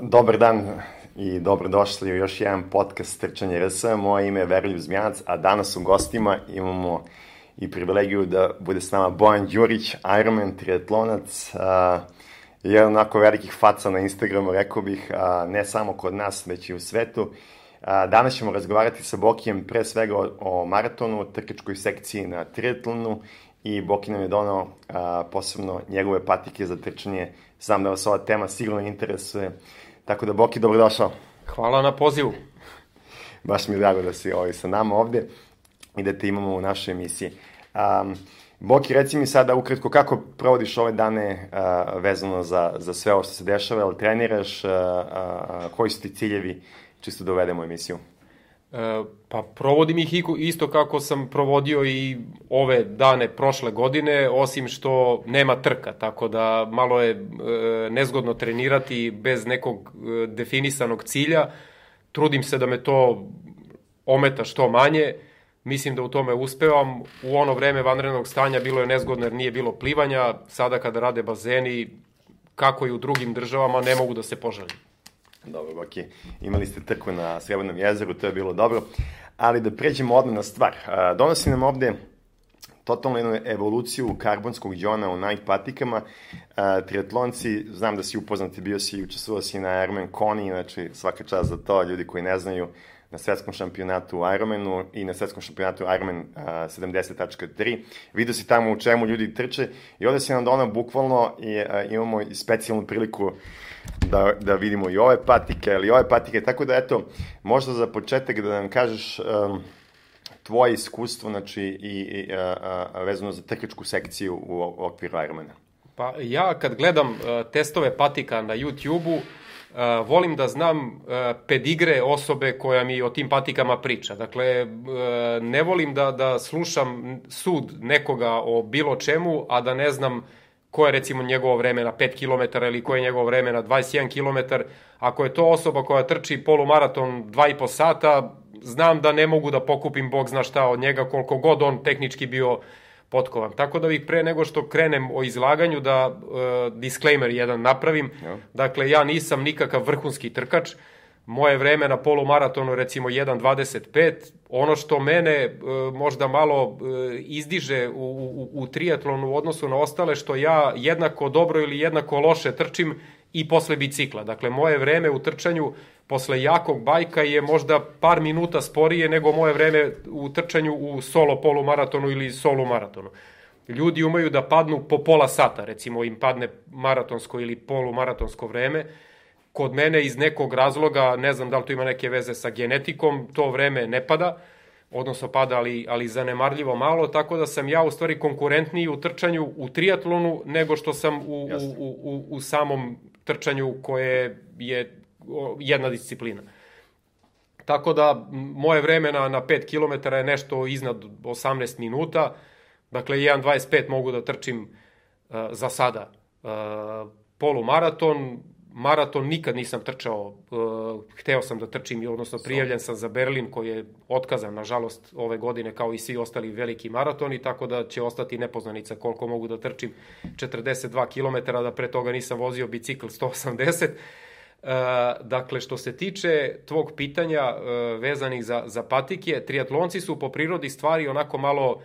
Dobar dan i dobrodošli u još jedan podcast Trčanje RS. Moje ime je Veroljub Zmijanac, a danas u gostima imamo i privilegiju da bude s nama Bojan Đurić, Ironman, triatlonac, a, jedan onako velikih faca na Instagramu, rekao bih, a, ne samo kod nas, već i u svetu. A, danas ćemo razgovarati sa Bokijem pre svega o, o maratonu, trkačkoj sekciji na triatlonu i Boki nam je donao a, posebno njegove patike za trčanje. Znam da vas ova tema sigurno interesuje. Tako da, Boki, dobrodošao. Hvala na pozivu. Baš mi je drago da si ovaj, sa nama ovde i da te imamo u našoj emisiji. Um, Boki, reci mi sada ukratko kako provodiš ove dane uh, vezano za, za sve ovo što se dešava, ili treniraš, uh, uh, koji su ti ciljevi, čisto da uvedemo emisiju? E, pa provodim ih isto kako sam provodio i ove dane prošle godine, osim što nema trka, tako da malo je e, nezgodno trenirati bez nekog e, definisanog cilja. Trudim se da me to ometa što manje, mislim da u tome uspevam. U ono vreme vanrednog stanja bilo je nezgodno jer nije bilo plivanja, sada kada rade bazeni, kako i u drugim državama, ne mogu da se požalim. Dobro, ok. Imali ste trku na Srebrnom jezeru, to je bilo dobro. Ali da pređemo odmah na stvar. Donosi nam ovde totalno jednu evoluciju karbonskog džona u Nike patikama. triatlonci, znam da si upoznati, bio si i učestvovao si na Ironman Koni, znači svaka čast za to, ljudi koji ne znaju, na svetskom šampionatu Ironmanu i na svetskom šampionatu Ironman uh, 70.3. Vidio si tamo u čemu ljudi trče i ovde si nam donao bukvalno i uh, imamo i specijalnu priliku da, da vidimo i ove patike, ali i ove patike, tako da eto, možda za početak da nam kažeš um, tvoje iskustvo, znači, i, i a, a, vezano za trkačku sekciju u, u okviru Ironmana. Pa ja kad gledam uh, testove patika na YouTube-u, uh, volim da znam uh, pedigre osobe koja mi o tim patikama priča. Dakle, uh, ne volim da, da slušam sud nekoga o bilo čemu, a da ne znam ko je recimo njegovo vreme na 5 km ili ko je njegovo vreme na 21 km. Ako je to osoba koja trči polumaraton 2,5 sata, znam da ne mogu da pokupim bog zna šta od njega koliko god on tehnički bio potkovan. Tako da bih pre nego što krenem o izlaganju da uh, disclaimer jedan napravim. Ja. Dakle, ja nisam nikakav vrhunski trkač. Moje vreme na polumaratonu recimo 1.25, ono što mene e, možda malo e, izdiže u, u, u triatlonu u odnosu na ostale, što ja jednako dobro ili jednako loše trčim i posle bicikla. Dakle, moje vreme u trčanju posle jakog bajka je možda par minuta sporije nego moje vreme u trčanju u solo polumaratonu ili solo maratonu. Ljudi umeju da padnu po pola sata, recimo im padne maratonsko ili polumaratonsko vreme, kod mene iz nekog razloga, ne znam da li to ima neke veze sa genetikom, to vreme ne pada, odnosno pada, ali, ali zanemarljivo malo, tako da sam ja u stvari konkurentniji u trčanju u triatlonu nego što sam u, u, u, u samom trčanju koje je jedna disciplina. Tako da moje vreme na, na 5 km je nešto iznad 18 minuta, dakle 1.25 mogu da trčim uh, za sada. Uh, polumaraton, maraton nikad nisam trčao, uh, hteo sam da trčim, odnosno prijavljen sam za Berlin koji je otkazan, nažalost, ove godine kao i svi ostali veliki maratoni, tako da će ostati nepoznanica koliko mogu da trčim 42 km, da pre toga nisam vozio bicikl 180 Uh, dakle, što se tiče tvog pitanja uh, vezanih za, za patike, triatlonci su po prirodi stvari onako malo uh,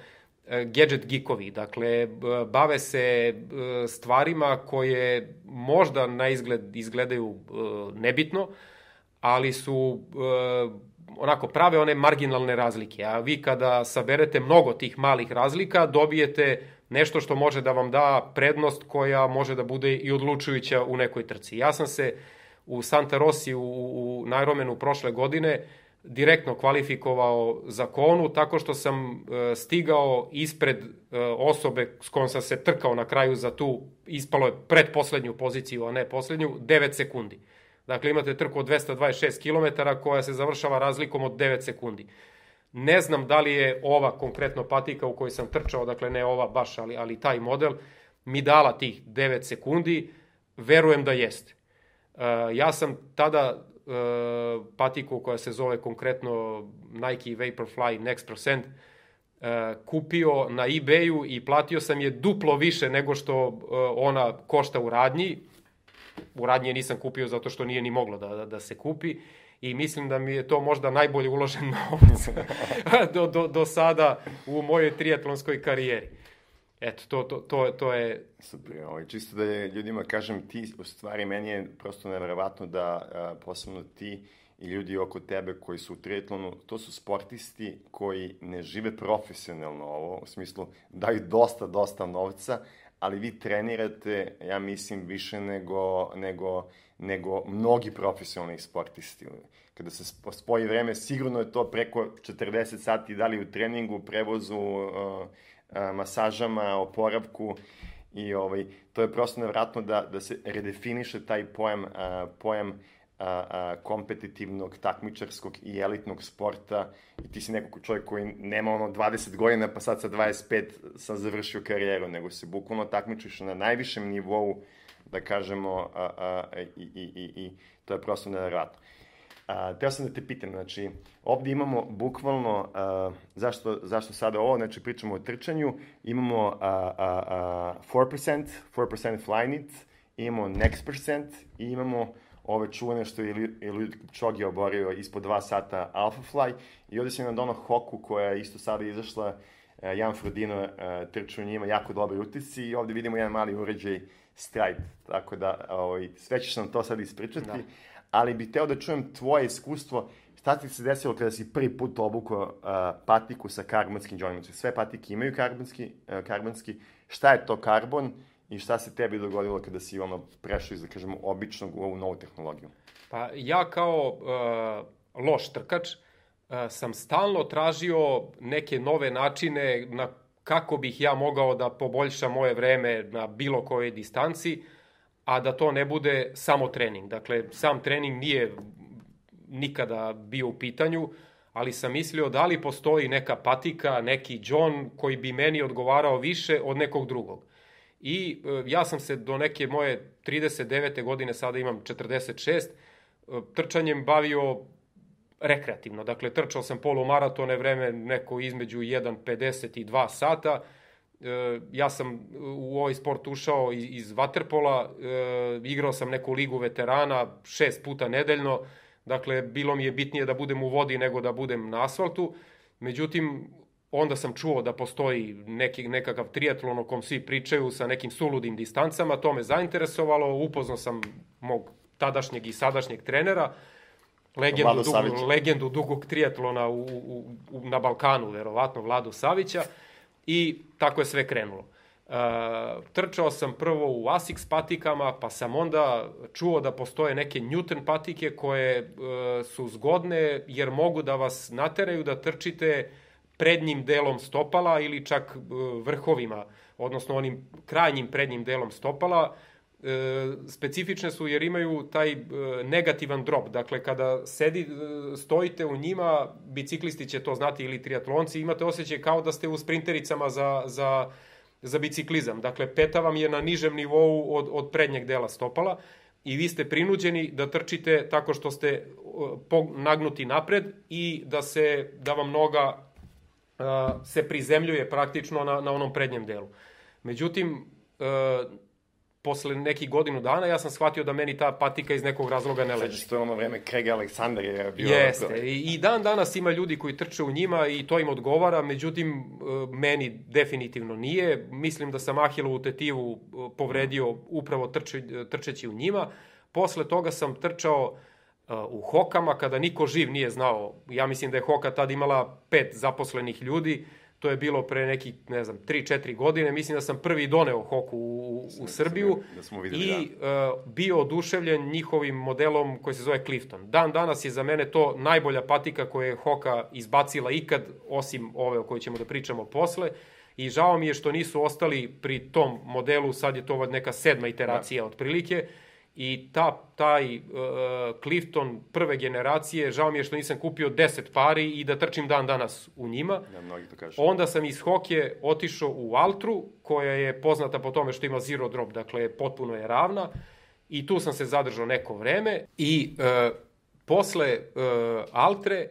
E, gadget geekovi, dakle, bave se stvarima koje možda na izgled izgledaju nebitno, ali su onako prave one marginalne razlike. A vi kada saberete mnogo tih malih razlika, dobijete nešto što može da vam da prednost koja može da bude i odlučujuća u nekoj trci. Ja sam se u Santa Rossi u, u Nairomenu prošle godine direktno kvalifikovao za konu tako što sam e, stigao ispred e, osobe s kojom sam se trkao na kraju za tu, ispalo je predposlednju poziciju, a ne poslednju, 9 sekundi. Dakle, imate trku od 226 km koja se završava razlikom od 9 sekundi. Ne znam da li je ova konkretno patika u kojoj sam trčao, dakle ne ova baš, ali, ali taj model, mi dala tih 9 sekundi, verujem da jeste. Uh, ja sam tada uh, patiku koja se zove konkretno Nike Vaporfly Next Percent uh, kupio na eBayu i platio sam je duplo više nego što ona košta u radnji u radnje nisam kupio zato što nije ni moglo da, da, da se kupi i mislim da mi je to možda najbolje uložen novac do, do, do sada u mojoj triatlonskoj karijeri. Eto, to, to, to, to je... Super, ovaj, čisto da ljudima kažem, ti, u stvari, meni je prosto nevjerovatno da, a, posebno ti i ljudi oko tebe koji su u triatlonu, to su sportisti koji ne žive profesionalno ovo, u smislu daju dosta, dosta novca, ali vi trenirate, ja mislim, više nego, nego, nego mnogi profesionalni sportisti. Kada se spoji vreme, sigurno je to preko 40 sati, da li u treningu, prevozu, uh, masažama, oporavku i ovaj, to je prosto nevratno da, da se redefiniše taj pojam, a, pojam a, a, kompetitivnog, takmičarskog i elitnog sporta i ti si neko čovjek koji nema ono 20 godina pa sad sa 25 sam završio karijeru, nego se bukvalno takmičiš na najvišem nivou da kažemo a, a, i, i, i, i to je prosto nevratno. A, teo sam da te pitam, znači, ovde imamo bukvalno, a, zašto, zašto sada ovo, znači pričamo o trčanju, imamo a, a, a, 4%, 4% flyknit, imamo next percent i imamo ove čuvene što je Eliud Kipchoge oborio ispod 2 sata Alpha Fly i ovde se nam dono Hoku koja je isto sada izašla, Jan Frodino trču njima, jako dobri utisci i ovde vidimo jedan mali uređaj Stride, tako da ovaj, sve ćeš nam to sad ispričati. Da ali bih teo da čujem tvoje iskustvo šta ti se desilo kada si prvi put obukao uh, patiku sa karbonskim džonima. Znači, sve patike imaju karbonski, uh, karbonski. Šta je to karbon i šta se tebi dogodilo kada si ono prešao iz, da kažemo, običnog u ovu novu tehnologiju? Pa ja kao uh, loš trkač uh, sam stalno tražio neke nove načine na kako bih ja mogao da poboljšam moje vreme na bilo kojoj distanci. Uh, a da to ne bude samo trening. Dakle, sam trening nije nikada bio u pitanju, ali sam mislio da li postoji neka patika, neki John koji bi meni odgovarao više od nekog drugog. I e, ja sam se do neke moje 39. godine, sada imam 46, e, trčanjem bavio rekreativno. Dakle, trčao sam polumaratone vreme neko između 1.50 i 2 sata, ja sam u ovaj sport ušao iz, iz Waterpola, e, igrao sam neku ligu veterana šest puta nedeljno, dakle bilo mi je bitnije da budem u vodi nego da budem na asfaltu, međutim onda sam čuo da postoji neki, nekakav triatlon o kom svi pričaju sa nekim suludim distancama, to me zainteresovalo, upoznao sam mog tadašnjeg i sadašnjeg trenera, legendu, dugu, legendu dugog triatlona u, u, u, na Balkanu, verovatno Vladu Savića, I tako je sve krenulo. Uh, trčao sam prvo u Asics patikama, pa sam onda čuo da postoje neke Newton patike koje uh, su zgodne jer mogu da vas nateraju da trčite prednjim delom stopala ili čak uh, vrhovima, odnosno onim krajnjim prednjim delom stopala. E, specifične su jer imaju taj e, negativan drop. Dakle, kada sedi, e, stojite u njima, biciklisti će to znati ili triatlonci, imate osjećaj kao da ste u sprintericama za, za, za biciklizam. Dakle, peta vam je na nižem nivou od, od prednjeg dela stopala i vi ste prinuđeni da trčite tako što ste nagnuti napred i da se da vam noga se prizemljuje praktično na, na onom prednjem delu. Međutim, posle nekih godinu dana ja sam shvatio da meni ta patika iz nekog razloga ne leži. Što je ono vreme Krega Aleksandar je bio... Jeste, I, i dan danas ima ljudi koji trče u njima i to im odgovara, međutim, e, meni definitivno nije. Mislim da sam Ahilovu tetivu e, povredio upravo trče, trčeći u njima. Posle toga sam trčao e, u Hokama, kada niko živ nije znao. Ja mislim da je Hoka tad imala pet zaposlenih ljudi, to je bilo pre neki, ne znam, 3-4 godine, mislim da sam prvi doneo Hoku u, u Srbiju da smo videli, i da. uh, bio oduševljen njihovim modelom koji se zove Clifton. Dan danas je za mene to najbolja patika koju je Hoka izbacila ikad, osim ove o kojoj ćemo da pričamo posle, i žao mi je što nisu ostali pri tom modelu, sad je to neka sedma iteracija da. otprilike, i ta, taj uh, Clifton prve generacije, žao mi je što nisam kupio 10 pari i da trčim dan danas u njima. Ja, mnogi to kažu. Onda sam iz Hoke otišao u Altru, koja je poznata po tome što ima zero drop, dakle potpuno je ravna. I tu sam se zadržao neko vreme i uh, posle uh, Altre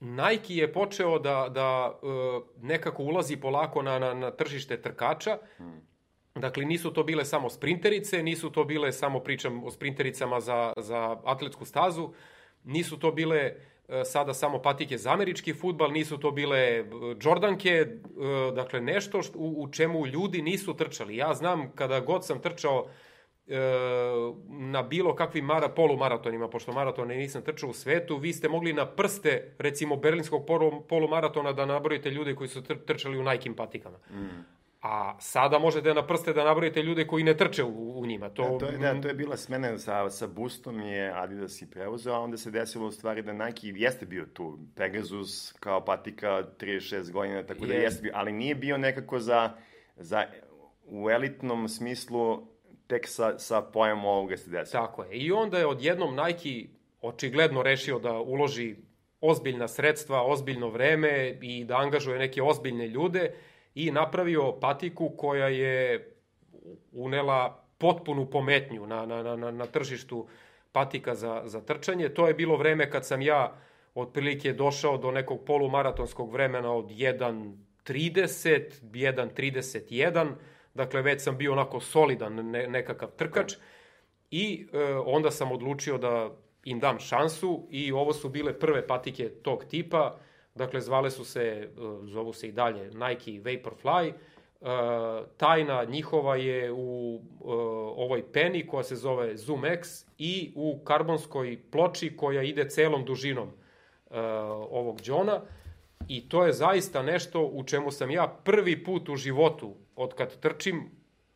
Nike je počeo da, da uh, nekako ulazi polako na, na, na tržište trkača hmm Dakle, nisu to bile samo sprinterice, nisu to bile samo pričam o sprintericama za, za atletsku stazu, nisu to bile e, sada samo patike za američki futbal, nisu to bile e, Jordanke, e, dakle nešto što, u, u čemu ljudi nisu trčali. Ja znam kada god sam trčao na bilo kakvim mara, polumaratonima, pošto maratone nisam trčao u svetu, vi ste mogli na prste, recimo, berlinskog polumaratona da nabrojite ljude koji su trčali u Nike patikama. Mm. A sada možete na prste da nabrojite ljude koji ne trče u, u njima. To, da, to, je, da, to je bila smena sa, sa Bustom je Adidas i preuzeo, a onda se desilo u stvari da Nike jeste bio tu. Pegasus kao patika 36 godina, tako da jeste bio, ali nije bio nekako za, za u elitnom smislu tek sa, sa pojemom ovoga se desilo. Tako je. I onda je odjednom Nike očigledno rešio da uloži ozbiljna sredstva, ozbiljno vreme i da angažuje neke ozbiljne ljude i napravio patiku koja je unela potpunu pometnju na, na, na, na tržištu patika za, za trčanje. To je bilo vreme kad sam ja otprilike došao do nekog polumaratonskog vremena od 1.30, 1.31, dakle već sam bio onako solidan ne, nekakav trkač. I e, onda sam odlučio da im dam šansu i ovo su bile prve patike tog tipa, Dakle, zvale su se, e, zovu se i dalje Nike Vaporfly. E, tajna njihova je u e, ovoj peni koja se zove Zoom X i u karbonskoj ploči koja ide celom dužinom ovog džona. I to je zaista nešto u čemu sam ja prvi put u životu, od kad trčim,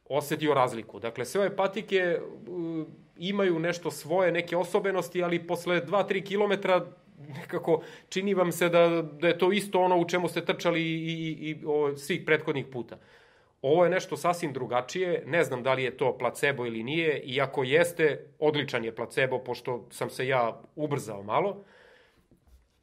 osetio razliku. Dakle, sve ove patike imaju nešto svoje, neke osobenosti, ali posle 2-3 kilometra nekako čini vam se da, da je to isto ono u čemu ste trčali i, i, i o, svih prethodnih puta. Ovo je nešto sasvim drugačije, ne znam da li je to placebo ili nije, i ako jeste, odličan je placebo, pošto sam se ja ubrzao malo.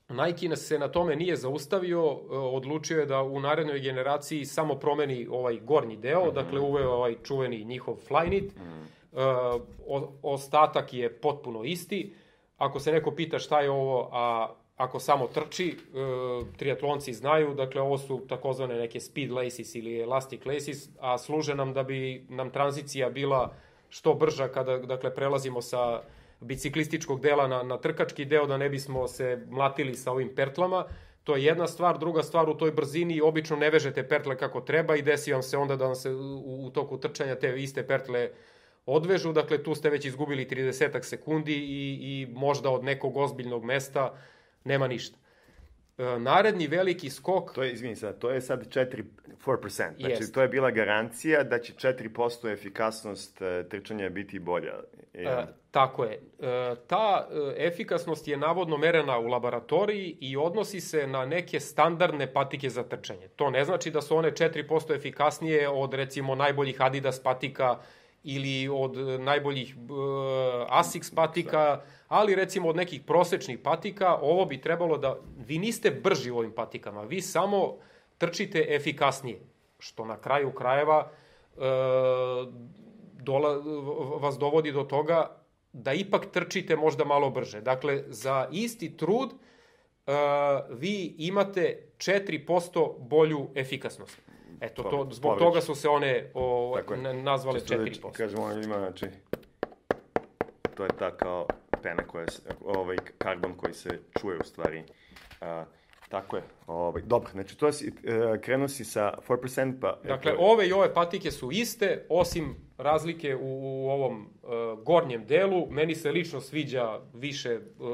Nike se na tome nije zaustavio, e, odlučio je da u narednoj generaciji samo promeni ovaj gornji deo, mm -hmm. dakle uveo ovaj čuveni njihov Flyknit, mm -hmm. o, ostatak je potpuno isti, Ako se neko pita šta je ovo, a ako samo trči, e, triatlonci znaju, dakle ovo su takozvane neke speed laces ili elastic laces, a služe nam da bi nam tranzicija bila što brža kada dakle prelazimo sa biciklističkog dela na, na trkački deo, da ne bismo se mlatili sa ovim pertlama. To je jedna stvar, druga stvar u toj brzini obično ne vežete pertle kako treba i desi vam se onda da vam se u, u toku trčanja te iste pertle odvežu, dakle tu ste već izgubili 30 sekundi i, i možda od nekog ozbiljnog mesta nema ništa. E, naredni veliki skok... To je, izvini sad, to je sad 4, 4%. Znači, jest. to je bila garancija da će 4% efikasnost e, trčanja biti bolja. E, tako je. E, ta e, efikasnost je navodno merena u laboratoriji i odnosi se na neke standardne patike za trčanje. To ne znači da su one 4% efikasnije od, recimo, najboljih Adidas patika ili od najboljih uh, Asics patika, ali recimo od nekih prosečnih patika, ovo bi trebalo da, vi niste brži u ovim patikama, vi samo trčite efikasnije, što na kraju krajeva uh, dola, vas dovodi do toga da ipak trčite možda malo brže. Dakle, za isti trud uh, vi imate 4% bolju efikasnost. Eto, to, zbog toga su se one o, nazvale 4%. Da, kažemo, on ima, znači, to je ta kao pena koja se, ovaj karbon koji se čuje u stvari. A, tako je. Ovaj, dobro, znači to si, uh, krenuo si sa 4%, pa... Dakle, eto... ove i ove patike su iste, osim razlike u, u ovom uh, gornjem delu. Meni se lično sviđa više uh,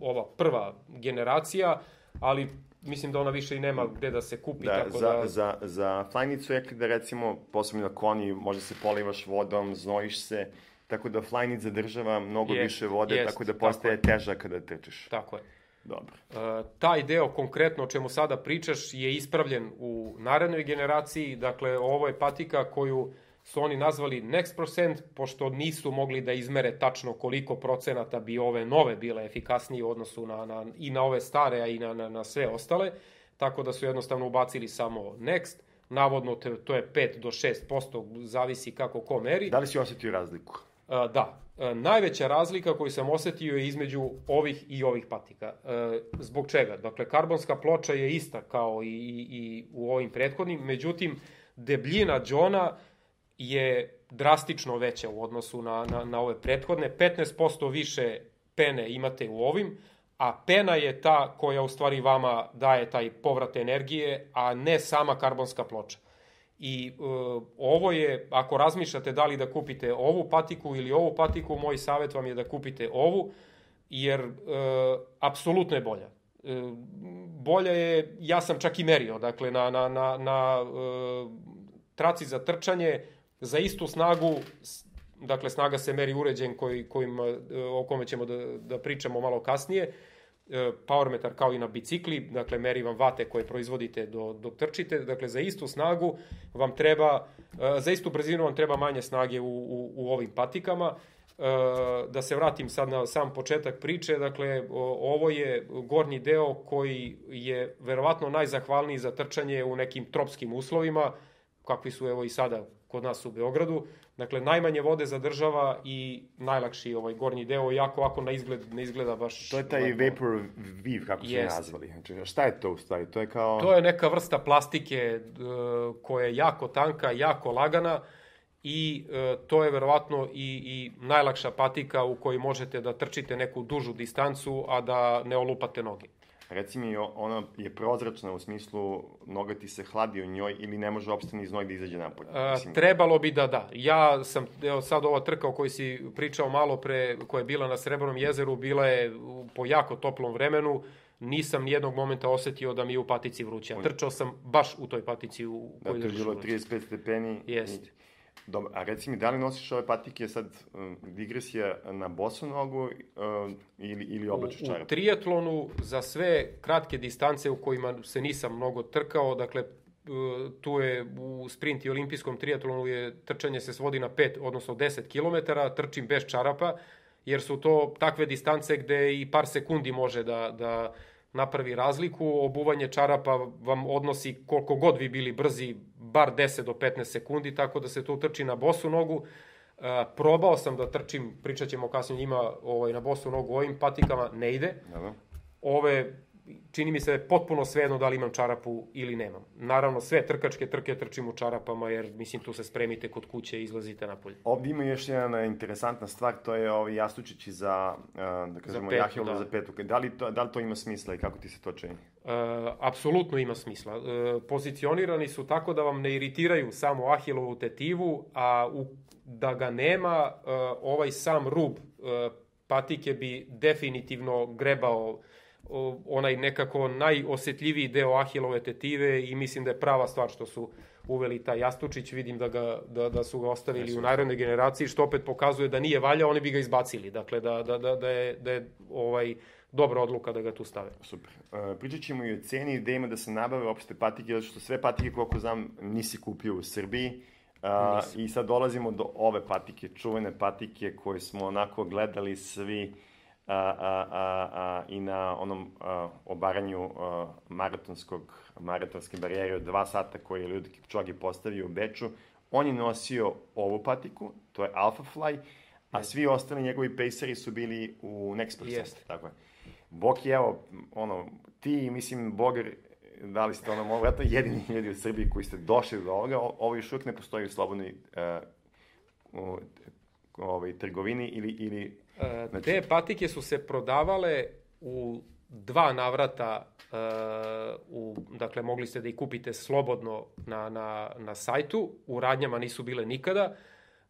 ova prva generacija, ali mislim da ona više i nema gde da se kupi. Da, tako za, da... za, za flajnicu rekli da recimo, posebno na koni, može se polivaš vodom, znojiš se, tako da flajnic zadržava mnogo jest, više vode, jest, tako da postaje tako teža kada trčiš. Tako je. Dobro. E, taj deo konkretno o čemu sada pričaš je ispravljen u narednoj generaciji, dakle ovo je patika koju su oni nazvali next percent, pošto nisu mogli da izmere tačno koliko procenata bi ove nove bile efikasnije u odnosu na, na, i na ove stare, a i na, na, na sve ostale, tako da su jednostavno ubacili samo next, navodno te, to je 5 do 6%, zavisi kako ko meri. Da li si osetio razliku? A, da, a, najveća razlika koju sam osetio je između ovih i ovih patika. A, zbog čega? Dakle, karbonska ploča je ista kao i, i, i u ovim prethodnim, međutim, debljina džona je drastično veća u odnosu na, na, na ove prethodne. 15% više pene imate u ovim, a pena je ta koja u stvari vama daje taj povrat energije, a ne sama karbonska ploča. I e, ovo je, ako razmišljate da li da kupite ovu patiku ili ovu patiku, moj savjet vam je da kupite ovu, jer e, apsolutno je bolja. E, bolja je, ja sam čak i merio, dakle, na, na, na, na e, traci za trčanje, za istu snagu, dakle, snaga se meri uređen koji, kojim, e, o kome ćemo da, da pričamo malo kasnije, E, powermetar kao i na bicikli, dakle meri vam vate koje proizvodite do, dok trčite, dakle za istu snagu vam treba, e, za istu brzinu vam treba manje snage u, u, u ovim patikama, da se vratim sad na sam početak priče, dakle ovo je gornji deo koji je verovatno najzahvalniji za trčanje u nekim tropskim uslovima, kakvi su evo i sada kod nas u Beogradu. Dakle, najmanje vode zadržava i najlakši ovaj gornji deo, iako ovako na izgled ne izgleda baš... To je taj lepo. vapor weave, kako su Jest. nazvali. Znači, šta je to u stvari? To je kao... To je neka vrsta plastike uh, koja je jako tanka, jako lagana i uh, to je verovatno i, i najlakša patika u kojoj možete da trčite neku dužu distancu, a da ne olupate noge. Reci mi, ona je prozračna u smislu noga ti se hladi u njoj ili ne može opstani iz njoj da izađe napolje? A, trebalo bi da da. Ja sam, evo sad ova trka o kojoj si pričao malo pre, koja je bila na Srebrnom jezeru, bila je po jako toplom vremenu, nisam nijednog momenta osetio da mi je u patici vruće. Trčao sam baš u toj patici u kojoj da, to je bilo 35 stepeni. Jeste. I Dobro, a reci mi, da li nosiš ove patike sad um, digresija na bosu nogu uh, ili, ili oblačiš čarape? U, u triatlonu za sve kratke distance u kojima se nisam mnogo trkao, dakle uh, tu je u sprint i olimpijskom triatlonu je trčanje se svodi na 5, odnosno 10 km, trčim bez čarapa, jer su to takve distance gde i par sekundi može da, da napravi razliku, obuvanje čarapa vam odnosi koliko god vi bili brzi, bar 10 do 15 sekundi, tako da se to trči na bosu nogu. E, probao sam da trčim, pričat ćemo kasnije njima ovaj, na bosu nogu ovim patikama, ne ide. Ove čini mi se potpuno svejedno da li imam čarapu ili nemam. Naravno, sve trkačke trke trčim u čarapama, jer mislim tu se spremite kod kuće i izlazite napolje. Ovdje ima još jedna interesantna stvar, to je ovi jastučići za, da kažemo, jahilu da. za petu. Da li, to, da li to ima smisla i kako ti se to čini? E, apsolutno ima smisla. E, pozicionirani su tako da vam ne iritiraju samo ahilovu tetivu, a u, da ga nema, e, ovaj sam rub e, patike bi definitivno grebao onaj nekako najosetljiviji deo ahilove tetive i mislim da je prava stvar što su uveli taj Jastučić, vidim da, ga, da, da su ga ostavili u narednoj generaciji, što opet pokazuje da nije valja, oni bi ga izbacili, dakle da, da, da, da je, da je ovaj, dobra odluka da ga tu stave. Super. Uh, pričat ćemo i o ceni idejima da se nabave opšte patike, zato što sve patike, koliko znam, nisi kupio u Srbiji. Uh, I sad dolazimo do ove patike, čuvene patike koje smo onako gledali svi a, a, a, a, i na onom a, obaranju a, maratonskog, maratonske barijere od dva sata koje je Ljudi Kipčogi postavio u Beču, on je nosio ovu patiku, to je Alpha Fly, a svi ostali njegovi paceri su bili u Next Percent. Tako je. Boki, evo, ono, ti, mislim, Bogar, da li ste ono, ovo, vratno jedini ljudi u Srbiji koji ste došli do ovoga, ovo još uvijek ne postoji u slobodnoj uh, u, ovaj, trgovini ili, ili znači... Te patike su se prodavale u dva navrata, uh, u, dakle mogli ste da ih kupite slobodno na, na, na sajtu, u radnjama nisu bile nikada.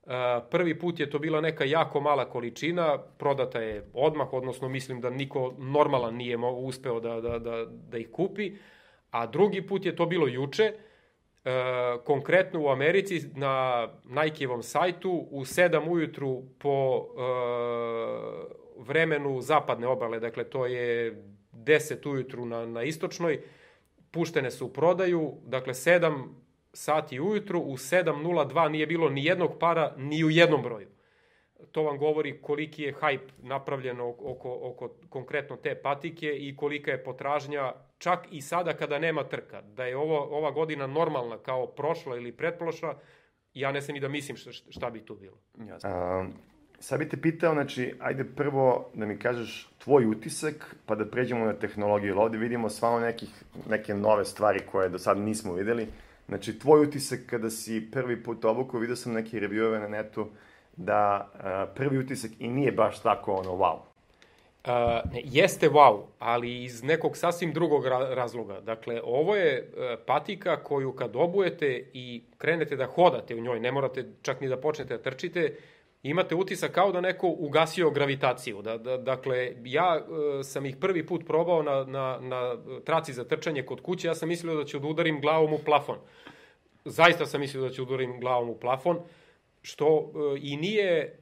Uh, prvi put je to bila neka jako mala količina, prodata je odmah, odnosno mislim da niko normalan nije uspeo da, da, da, da ih kupi, a drugi put je to bilo juče, uh, E, konkretno u Americi na Nike-evom sajtu u 7 ujutru po e, vremenu zapadne obale, dakle to je 10 ujutru na, na istočnoj, puštene su u prodaju, dakle 7 sati ujutru, u 7.02 nije bilo ni jednog para ni u jednom broju. To vam govori koliki je hype napravljen oko, oko konkretno te patike i kolika je potražnja čak i sada kada nema trka. Da je ovo, ova godina normalna kao prošla ili pretprošla, ja ne sam ni da mislim šta, šta bi tu bilo. Jasno. A, sad bih te pitao, znači, ajde prvo da mi kažeš tvoj utisak, pa da pređemo na tehnologiju. Ovde vidimo stvarno nekih, neke nove stvari koje do sada nismo videli Znači, tvoj utisak kada si prvi put obukao, vidio sam neke reviewove na netu, da uh, prvi utisak i nije baš tako ono wow. Uh, ne, jeste wow, ali iz nekog sasvim drugog ra razloga. Dakle, ovo je uh, patika koju kad obujete i krenete da hodate u njoj, ne morate čak ni da počnete da trčite, imate utisak kao da neko ugasio gravitaciju. Da, da, dakle, ja uh, sam ih prvi put probao na, na, na traci za trčanje kod kuće, ja sam mislio da ću da udarim glavom u plafon. Zaista sam mislio da ću da udarim glavom u plafon, što uh, i nije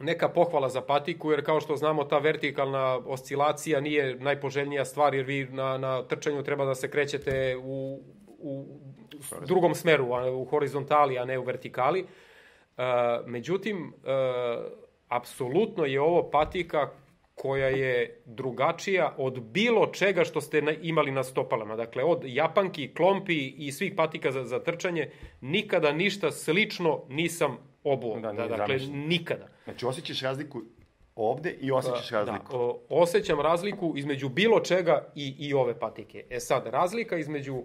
neka pohvala za patiku, jer kao što znamo ta vertikalna oscilacija nije najpoželjnija stvar, jer vi na, na trčanju treba da se krećete u, u drugom smeru, u horizontali, a ne u vertikali. Uh, međutim, uh, apsolutno je ovo patika koja je drugačija od bilo čega što ste imali na stopalama. Dakle, od japanki, klompi i svih patika za, za trčanje, nikada ništa slično nisam obuo. Da, da, dakle, zamišljeno. nikada. Znači, osjećaš razliku ovde i osjećaš da, razliku. Da, o, osjećam razliku između bilo čega i, i ove patike. E sad, razlika između uh,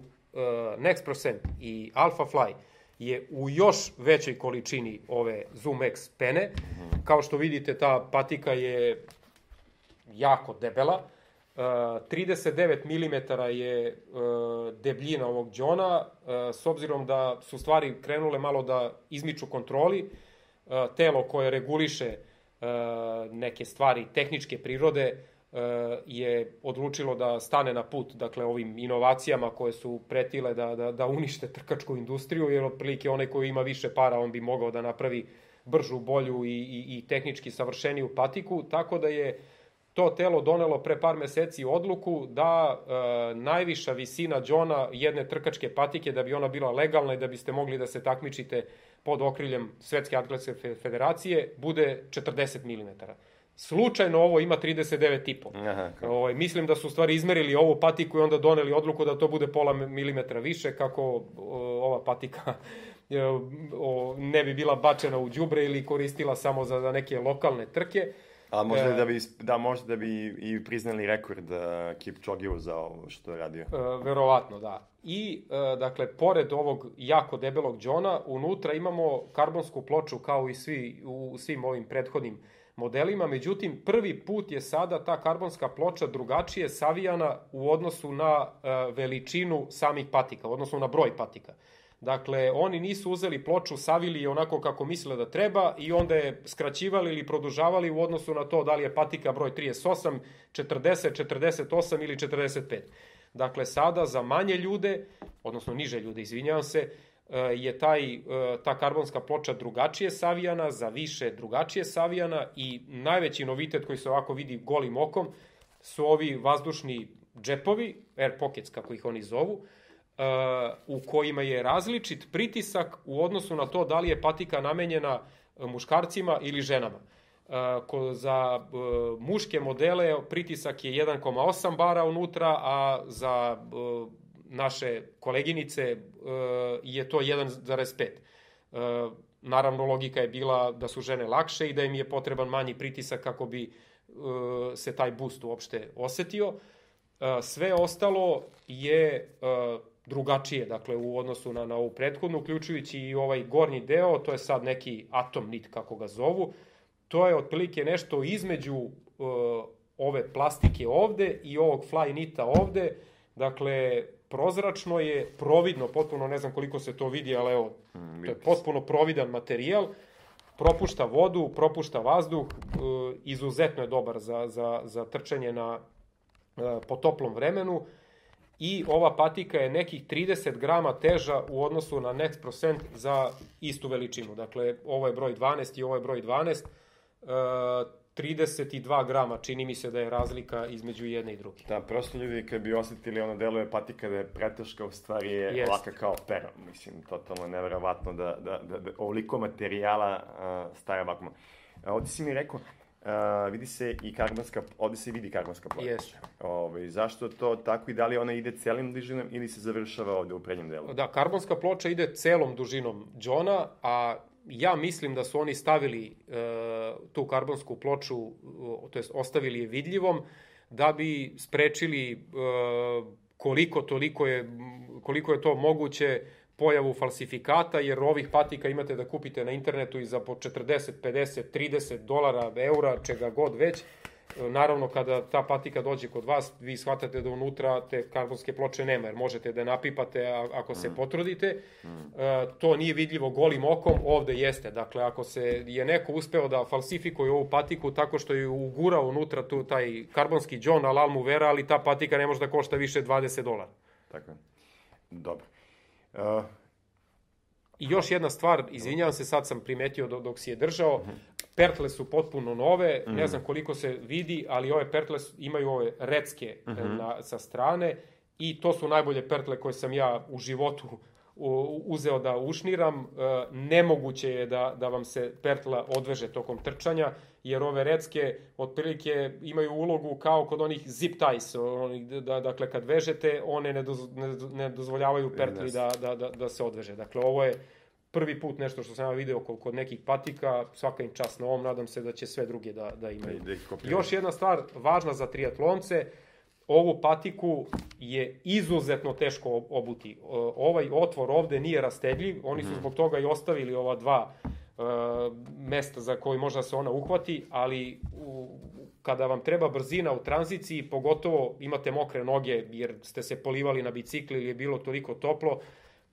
Next Percent i Alpha Fly je u još većoj količini ove Zoom X pene. -hmm. Kao što vidite, ta patika je jako debela. Uh, 39 mm je uh, debljina ovog džona, uh, s obzirom da su stvari krenule malo da izmiču kontroli, telo koje reguliše neke stvari tehničke prirode je odlučilo da stane na put dakle ovim inovacijama koje su pretile da, da, da unište trkačku industriju, jer otprilike onaj koji ima više para on bi mogao da napravi bržu, bolju i, i, i tehnički savršeniju patiku, tako da je uh, to telo donelo pre par meseci odluku da e, najviša visina džona jedne trkačke patike, da bi ona bila legalna i da biste mogli da se takmičite pod okriljem Svetske atletske federacije, bude 40 mm. Slučajno ovo ima 39,5. Aha, ovaj, mislim da su u stvari izmerili ovu patiku i onda doneli odluku da to bude pola milimetra više, kako ova patika ne bi bila bačena u đubre ili koristila samo za neke lokalne trke. A možda e, da bi, da, možda da bi i priznali rekord uh, Kipchogevu za ovo što je radio. E, verovatno, da. I, e, dakle, pored ovog jako debelog džona, unutra imamo karbonsku ploču kao i svi, u svim ovim prethodnim modelima, međutim, prvi put je sada ta karbonska ploča drugačije savijana u odnosu na e, veličinu samih patika, u odnosu na broj patika. Dakle, oni nisu uzeli ploču, savili je onako kako misle da treba i onda je skraćivali ili produžavali u odnosu na to da li je patika broj 38, 40, 48 ili 45. Dakle, sada za manje ljude, odnosno niže ljude, izvinjavam se, eh, je taj, eh, ta karbonska ploča drugačije savijana, za više drugačije savijana i najveći novitet koji se ovako vidi golim okom su ovi vazdušni džepovi, air pockets kako ih oni zovu, u kojima je različit pritisak u odnosu na to da li je patika namenjena e, muškarcima ili ženama. E, ko za e, muške modele pritisak je 1,8 bara unutra, a za naše koleginice je to 1,5. Naravno, logika je bila da su žene lakše i da im je potreban manji pritisak kako bi se taj boost uopšte osetio. Sve ostalo je drugačije, dakle, u odnosu na, na ovu prethodnu, uključujući i ovaj gornji deo, to je sad neki atom nit, kako ga zovu, to je otprilike nešto između uh, ove plastike ovde i ovog fly nita ovde, dakle, prozračno je, providno, potpuno ne znam koliko se to vidi, ali evo, mm, to je potpuno providan materijal, propušta vodu, propušta vazduh, uh, izuzetno je dobar za, za, za trčanje na, uh, po toplom vremenu, i ova patika je nekih 30 grama teža u odnosu na Next Percent za istu veličinu. Dakle, ovo je broj 12 i ovo je broj 12. E, 32 grama, čini mi se da je razlika između jedne i druge. Da, prosto ljudi kad bi osetili ono deluje patika da je preteška, u stvari je Jest. laka kao pero. Mislim, totalno neverovatno da, da, da, da ovoliko materijala uh, staje ovako. Ovdje si mi rekao, Uh, vidi se i karbonska, ovde se vidi karbonska ploča. Jeste. Ovaj, zašto to tako i da li ona ide celim dužinom ili se završava ovde u prednjem delu? Da, karbonska ploča ide celom dužinom džona, a ja mislim da su oni stavili uh, tu karbonsku ploču, to jest ostavili je vidljivom, da bi sprečili uh, koliko toliko je, koliko je to moguće pojavu falsifikata, jer ovih patika imate da kupite na internetu i za po 40, 50, 30 dolara, eura, čega god već. Naravno, kada ta patika dođe kod vas, vi shvatate da unutra te karbonske ploče nema, jer možete da je napipate ako se mm. potrudite. Mm. to nije vidljivo golim okom, ovde jeste. Dakle, ako se je neko uspeo da falsifikuje ovu patiku tako što je ugurao unutra tu taj karbonski džon, alal mu vera, ali ta patika ne može da košta više 20 dolara. Tako je. Dobro. Uh, I još jedna stvar, izvinjavam se, sad sam primetio dok, si je držao, pertle su potpuno nove, mm. ne znam koliko se vidi, ali ove pertle imaju ove recke mm -hmm. na, sa strane i to su najbolje pertle koje sam ja u životu uzeo da ušniram. E, nemoguće je da, da vam se pertla odveže tokom trčanja, jer ove recke otprilike imaju ulogu kao kod onih zip ties, onih, da, dakle kad vežete, one ne, doz, ne, ne dozvoljavaju pertli da, da, da, da se odveže. Dakle, ovo je prvi put nešto što sam ja video kod, kod nekih patika, svaka im čast na ovom, nadam se da će sve druge da, da imaju. Da Još jedna stvar važna za triatlonce, ovu patiku je izuzetno teško obuti. Ovaj otvor ovde nije rastedljiv, oni su mhm. zbog toga i ostavili ova dva mesta za koji možda se ona uhvati, ali u, kada vam treba brzina u tranziciji, pogotovo imate mokre noge jer ste se polivali na bicikli ili je bilo toliko toplo,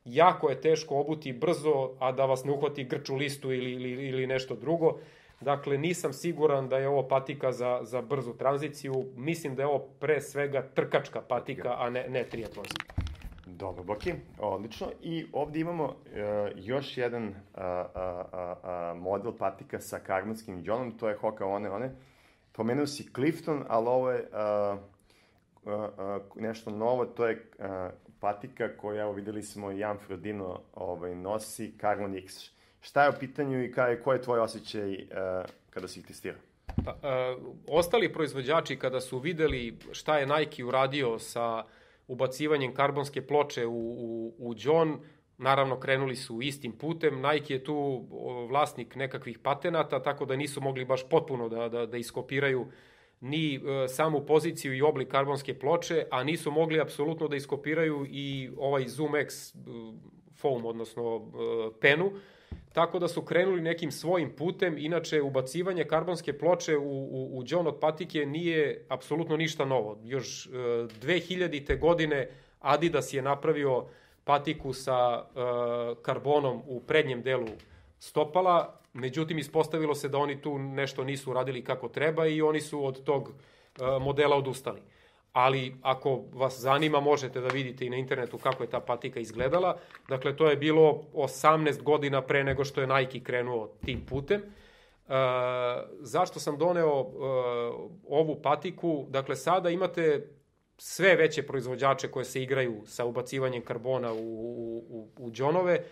jako je teško obuti brzo, a da vas ne uhvati grču listu ili, ili, ili nešto drugo. Dakle, nisam siguran da je ovo patika za, za brzu tranziciju. Mislim da je ovo pre svega trkačka patika, a ne, ne triatlonska. Dobro, Boki, odlično. I ovde imamo uh, još jedan uh, uh, uh, model patika sa karbonskim džonom, to je Hoka One One. Pomenuo si Clifton, ali ovo je uh, uh, uh, nešto novo, to je uh, patika koja, evo, videli smo, Jan Frodino ovaj, nosi, Carbon X. Šta je u pitanju i kaj, ko je tvoj osjećaj uh, kada si ih testirao? Pa, uh, ostali proizvođači kada su videli šta je Nike uradio sa ubacivanjem karbonske ploče u, u, u John, naravno krenuli su istim putem. Nike je tu vlasnik nekakvih patenata, tako da nisu mogli baš potpuno da, da, da iskopiraju ni e, samu poziciju i oblik karbonske ploče, a nisu mogli apsolutno da iskopiraju i ovaj Zoom X e, foam, odnosno e, penu, tako da su krenuli nekim svojim putem. Inače, ubacivanje karbonske ploče u, u, u John od patike nije apsolutno ništa novo. Još 2000. godine Adidas je napravio patiku sa karbonom u prednjem delu stopala, Međutim, ispostavilo se da oni tu nešto nisu radili kako treba i oni su od tog uh, modela odustali. Ali ako vas zanima, možete da vidite i na internetu kako je ta patika izgledala. Dakle, to je bilo 18 godina pre nego što je Nike krenuo tim putem. Uh, zašto sam doneo uh, ovu patiku? Dakle, sada imate sve veće proizvođače koje se igraju sa ubacivanjem karbona u, u, u, džonove. E,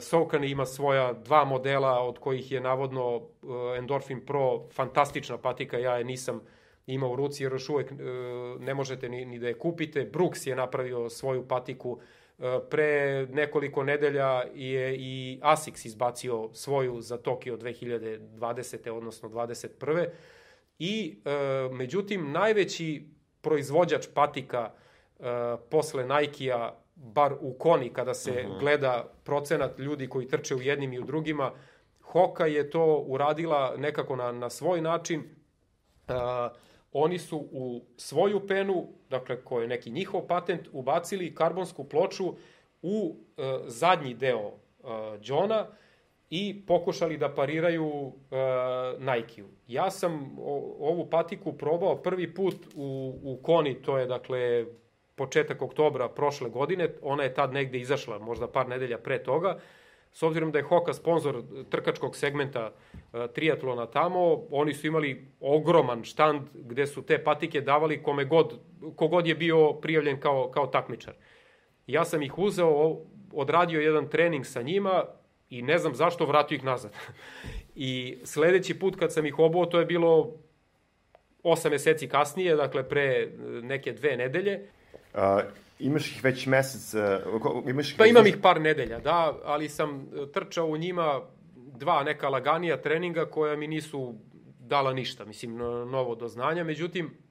Saucony ima svoja dva modela od kojih je navodno e, Endorphin Pro fantastična patika, ja je nisam imao u ruci jer još uvek e, ne možete ni, ni da je kupite. Brooks je napravio svoju patiku pre nekoliko nedelja je i Asics izbacio svoju za Tokio 2020. odnosno 21. I međutim najveći proizvođač patika posle Nike-a bar u koni kada se uh mhm. -huh. gleda procenat ljudi koji trče u jednim i u drugima, Hoka je to uradila nekako na, na svoj način. Uh, oni su u svoju penu, dakle ko je neki njihov patent, ubacili karbonsku ploču u uh, zadnji deo uh, Johna i pokušali da pariraju uh, Nike-u. Ja sam o, ovu patiku probao prvi put u, u Koni, to je dakle početak oktobra prošle godine, ona je tad negde izašla, možda par nedelja pre toga, s obzirom da je Hoka sponsor trkačkog segmenta uh, triatlona tamo, oni su imali ogroman štand gde su te patike davali kome god, kogod je bio prijavljen kao, kao takmičar. Ja sam ih uzeo, odradio jedan trening sa njima i ne znam zašto vratio ih nazad. I sledeći put kad sam ih obuo, to je bilo 8 meseci kasnije, dakle pre neke dve nedelje, imaš ih već mesec... Uh, imaš ih pa imam ih par nedelja, da, ali sam uh, trčao u njima dva neka laganija treninga koja mi nisu dala ništa, mislim, novo doznanja. Međutim,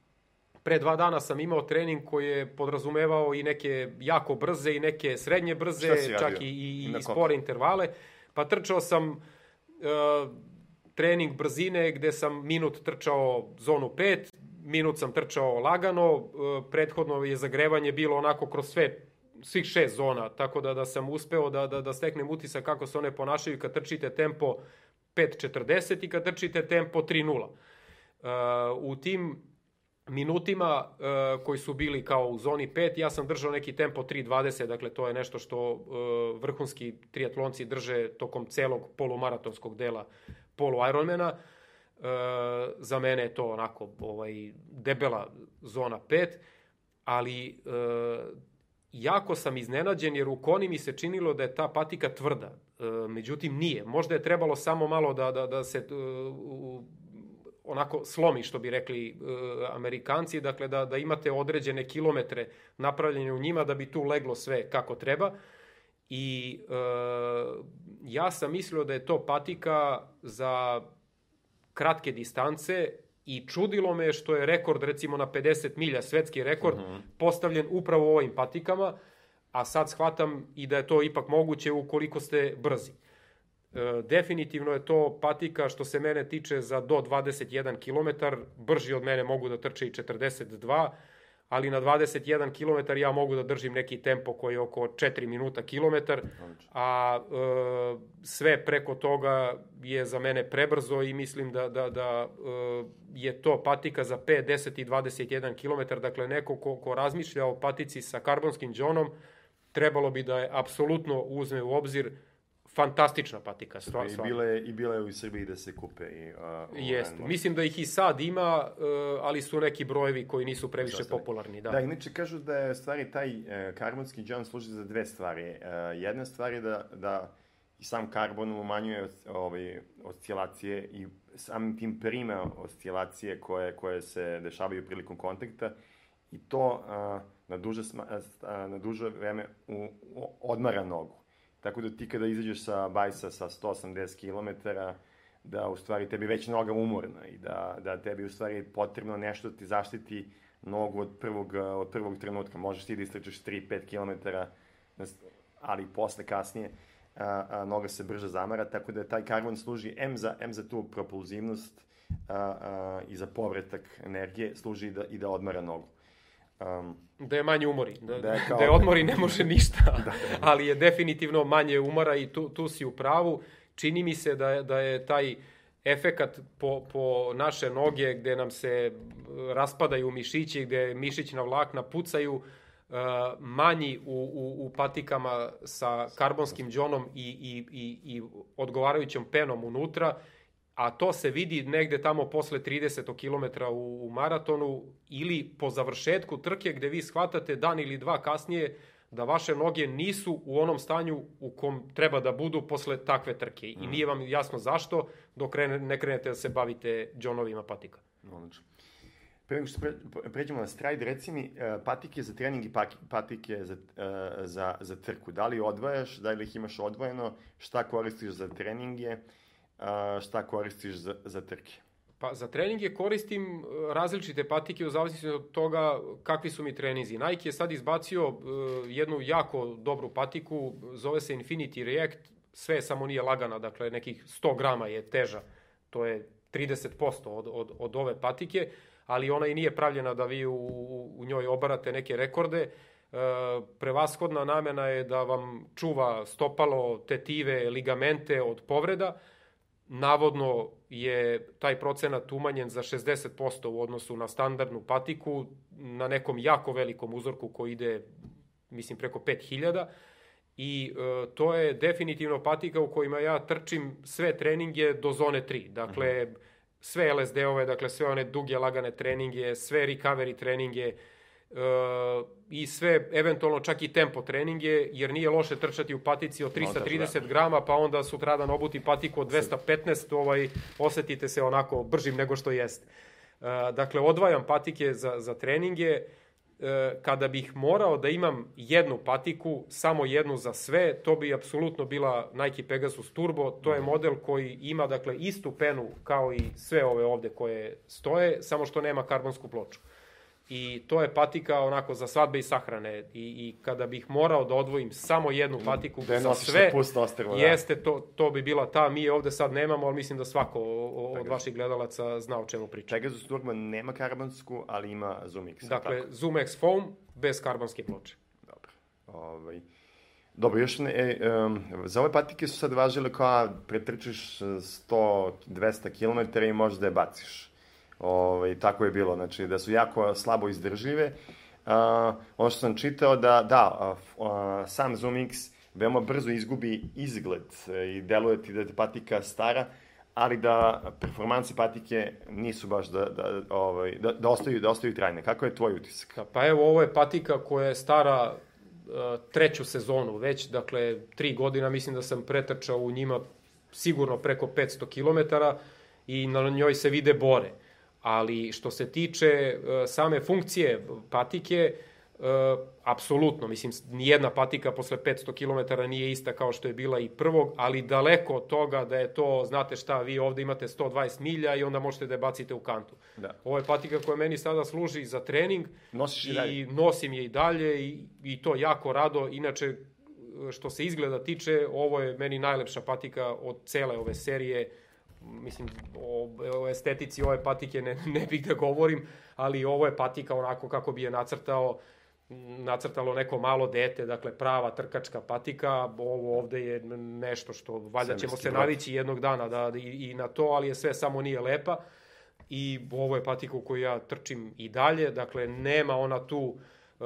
Pre dva dana sam imao trening koji je podrazumevao i neke jako brze i neke srednje brze, čak i, i, i spore intervale. Pa trčao sam uh, trening brzine gde sam minut trčao zonu 5, minut sam trčao lagano, uh, prethodno je zagrevanje bilo onako kroz sve svih šest zona, tako da da sam uspeo da, da, da steknem utisak kako se one ponašaju kad trčite tempo 5.40 i kad trčite tempo 3.0. Uh, u tim minutima uh, koji su bili kao u zoni 5, ja sam držao neki tempo 3.20, dakle to je nešto što uh, vrhunski triatlonci drže tokom celog polumaratonskog dela polu Ironmana. Uh, za mene je to onako ovaj, debela zona 5, ali uh, jako sam iznenađen jer u koni mi se činilo da je ta patika tvrda. E, međutim, nije. Možda je trebalo samo malo da, da, da se e, onako slomi, što bi rekli e, Amerikanci, dakle da, da imate određene kilometre napravljene u njima da bi tu leglo sve kako treba. I e, ja sam mislio da je to patika za kratke distance I čudilo me što je rekord recimo na 50 milja, svetski rekord, mhm. -huh. postavljen upravo u ovim patikama, a sad shvatam i da je to ipak moguće ukoliko ste brzi. E, definitivno je to patika što se mene tiče za do 21 km, brži od mene mogu da trče i 42 ali na 21 km ja mogu da držim neki tempo koji je oko 4 minuta kilometar, a e, sve preko toga je za mene prebrzo i mislim da, da, da e, je to patika za 5, 10 i 21 km, dakle neko ko, ko razmišlja o patici sa karbonskim džonom, trebalo bi da je apsolutno uzme u obzir fantastična patika. Stvar, I bile, I bile u Srbiji da se kupe. I, uh, Jeste. Mislim da ih i sad ima, uh, ali su neki brojevi koji nisu previše Zastane. popularni. Da. da, inače kažu da je stvari taj uh, karbonski džon služi za dve stvari. Uh, jedna stvar je da, da i sam karbon umanjuje ovaj, oscilacije i samim tim prime oscilacije koje, koje se dešavaju prilikom kontakta i to uh, na, duže, uh, na duže vreme u, u, odmara nogu. Tako da ti kada izađeš sa bajsa sa 180 km, da u stvari tebi već noga umorna i da, da tebi u stvari potrebno nešto da ti zaštiti nogu od prvog, od prvog trenutka. Možeš ti da istračeš 3-5 km, ali posle kasnije a, a, noga se brže zamara, tako da taj karbon služi M za, M za tu propulzivnost a, a, i za povratak energije, služi i da, i da odmara nogu. Um, da je manje umori, da, da, je, kao... da je odmori ne može ništa, da, da, ali je definitivno manje umora i tu, tu si u pravu. Čini mi se da, da je taj efekat po, po naše noge gde nam se raspadaju mišići, gde mišićna vlakna pucaju, uh, manji u, u, u patikama sa karbonskim džonom i, i, i, i odgovarajućom penom unutra a to se vidi negde tamo posle 30 km u, u maratonu ili po završetku trke gde vi shvatate dan ili dva kasnije da vaše noge nisu u onom stanju u kom treba da budu posle takve trke. I mm. nije vam jasno zašto dok ne krenete da se bavite džonovima patika. Odlično. Pre nego što pre, pređemo na stride, reci mi uh, patike za trening i patike za, uh, za, za trku. Da li odvajaš, da li ih imaš odvojeno, šta koristiš za treninge? Uh, a, šta koristiš za, za trke? Pa za treninge koristim e, različite patike u zavisnosti od toga kakvi su mi treninzi. Nike je sad izbacio uh, jednu jako dobru patiku, zove se Infinity React, sve samo nije lagana, dakle nekih 100 grama je teža, to je 30% od, od, od ove patike, ali ona i nije pravljena da vi u, u njoj obarate neke rekorde. E, prevashodna namena je da vam čuva stopalo, tetive, ligamente od povreda, navodno je taj procenat umanjen za 60% u odnosu na standardnu patiku na nekom jako velikom uzorku koji ide, mislim, preko 5000 i e, to je definitivno patika u kojima ja trčim sve treninge do zone 3. Dakle, mm -hmm. sve LSD-ove, dakle sve one duge lagane treninge, sve recovery treninge, i sve, eventualno čak i tempo treninge, jer nije loše trčati u patici od 330 no, grama, pa onda sutradan obuti patiku od 215, ovaj, osetite se onako bržim nego što jeste. Dakle, odvajam patike za, za treninge, e, kada bih morao da imam jednu patiku, samo jednu za sve, to bi apsolutno bila Nike Pegasus Turbo. To je mhm. model koji ima dakle istu penu kao i sve ove ovde koje stoje, samo što nema karbonsku ploču. I to je patika onako za svadbe i sahrane i, i kada bih morao da odvojim samo jednu patiku Da je za sve, ostrvo, da. jeste, to, to bi bila ta, mi je ovde sad nemamo, ali mislim da svako o- o- od vaših gledalaca zna o čemu priča. Pegasus Turbo nema karbonsku, ali ima Zoom X. Dakle, tako? Zoom X Foam bez karbonske ploče. Dobro. Ovaj, dobro, još ne, e, um, za ove patike su sad važile kao pretrčiš 100-200 km i možeš da je baciš. Ovaj, tako je bilo, znači da su jako slabo izdržljive. Uh, ono što sam čitao da, da, f- a, sam Zoom X veoma brzo izgubi izgled e, i deluje ti da je patika stara, ali da performanse patike nisu baš da, da, ovaj, da, da, ostaju, da ostaju trajne. Kako je tvoj utisak? Da, Pa evo, ovo je patika koja je stara uh, treću sezonu već, dakle, tri godina mislim da sam pretrčao u njima sigurno preko 500 km i na njoj se vide bore. Ali što se tiče uh, same funkcije patike, uh, apsolutno, mislim, nijedna patika posle 500 km nije ista kao što je bila i prvog, ali daleko od toga da je to, znate šta, vi ovde imate 120 milja i onda možete da je bacite u kantu. Da. Ovo je patika koja meni sada služi za trening Nosiš i i dalje? nosim je i dalje i, i to jako rado. Inače, što se izgleda tiče, ovo je meni najlepša patika od cele ove serije. Mislim, o, o estetici ove patike ne, ne bih da govorim, ali ovo je patika onako kako bi je nacrtao nacrtalo neko malo dete, dakle prava trkačka patika, ovo ovde je nešto što valjda ćemo se navići jednog dana da, i, i na to, ali je sve samo nije lepa. I ovo je patika u koju ja trčim i dalje, dakle nema ona tu e,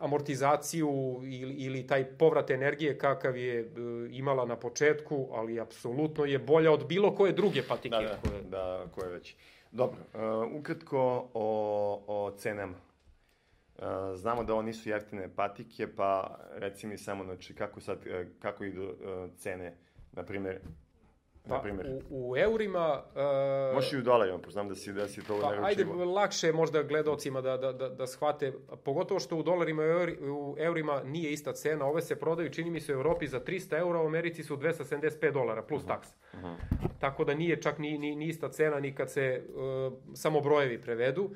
amortizaciju ili, ili taj povrat energije kakav je e, imala na početku, ali apsolutno je bolja od bilo koje druge patike. Da, da, koje... da, ko je već. Dobro, uh, ukratko o, o cenama. Uh, znamo da ovo nisu jeftine patike, pa reci mi samo, znači, kako sad, kako idu uh, cene, na primjer, na Pa, primjer, u, u eurima... e, možeš i u dolarima, pa znam da si, da si to Pa, ajde, lakše je možda gledalcima da, da, da, da shvate, pogotovo što u dolarima i euri- u eurima nije ista cena. Ove se prodaju, čini mi se, u Evropi za 300 eura, u Americi su 275 dolara plus taksa. Tako da nije čak ni, ni, ni ista cena ni kad se uh, samo brojevi prevedu.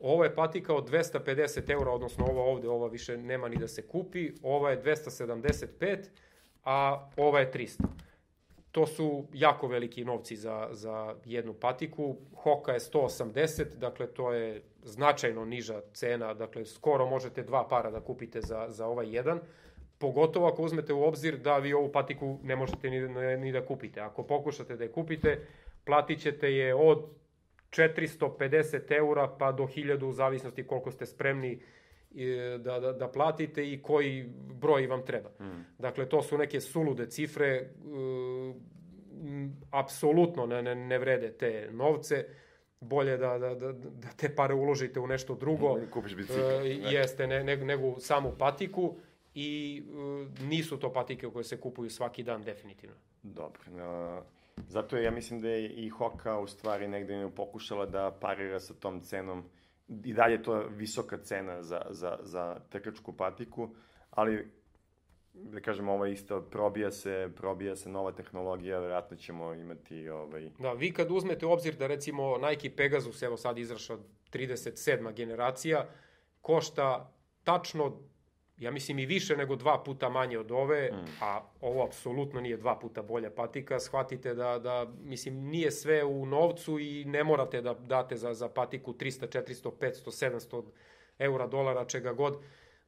Ovo je patika od 250 eura, odnosno ova ovde, ova više nema ni da se kupi. Ova je 275, a ova je 300 to su jako veliki novci za, za jednu patiku. Hoka je 180, dakle to je značajno niža cena, dakle skoro možete dva para da kupite za, za ovaj jedan. Pogotovo ako uzmete u obzir da vi ovu patiku ne možete ni, ni, da kupite. Ako pokušate da je kupite, platit ćete je od 450 eura pa do 1000 u zavisnosti koliko ste spremni e, da, da, da platite i koji broj vam treba. Mm. Dakle, to su neke sulude cifre, e, apsolutno ne, ne, ne vrede te novce, bolje da, da, da, da te pare uložite u nešto drugo. Kupiš bicikl, E, ne. jeste, ne, ne, nego samu patiku i e, nisu to patike koje se kupuju svaki dan definitivno. Dobro. Uh, zato je, ja mislim da je i Hoka u stvari negde pokušala da parira sa tom cenom. I dalje je to visoka cena za, za, za trkačku patiku, ali da kažem, ovo je isto, probija se, probija se nova tehnologija, verovatno ćemo imati ovaj, Da, vi kad uzmete u obzir da recimo Nike Pegasus, evo sad izrašao 37. generacija, košta tačno, ja mislim i više nego dva puta manje od ove, mm. a ovo apsolutno nije dva puta bolja patika, shvatite da, da mislim, nije sve u novcu i ne morate da date za, za patiku 300, 400, 500, 700 eura, dolara, čega god,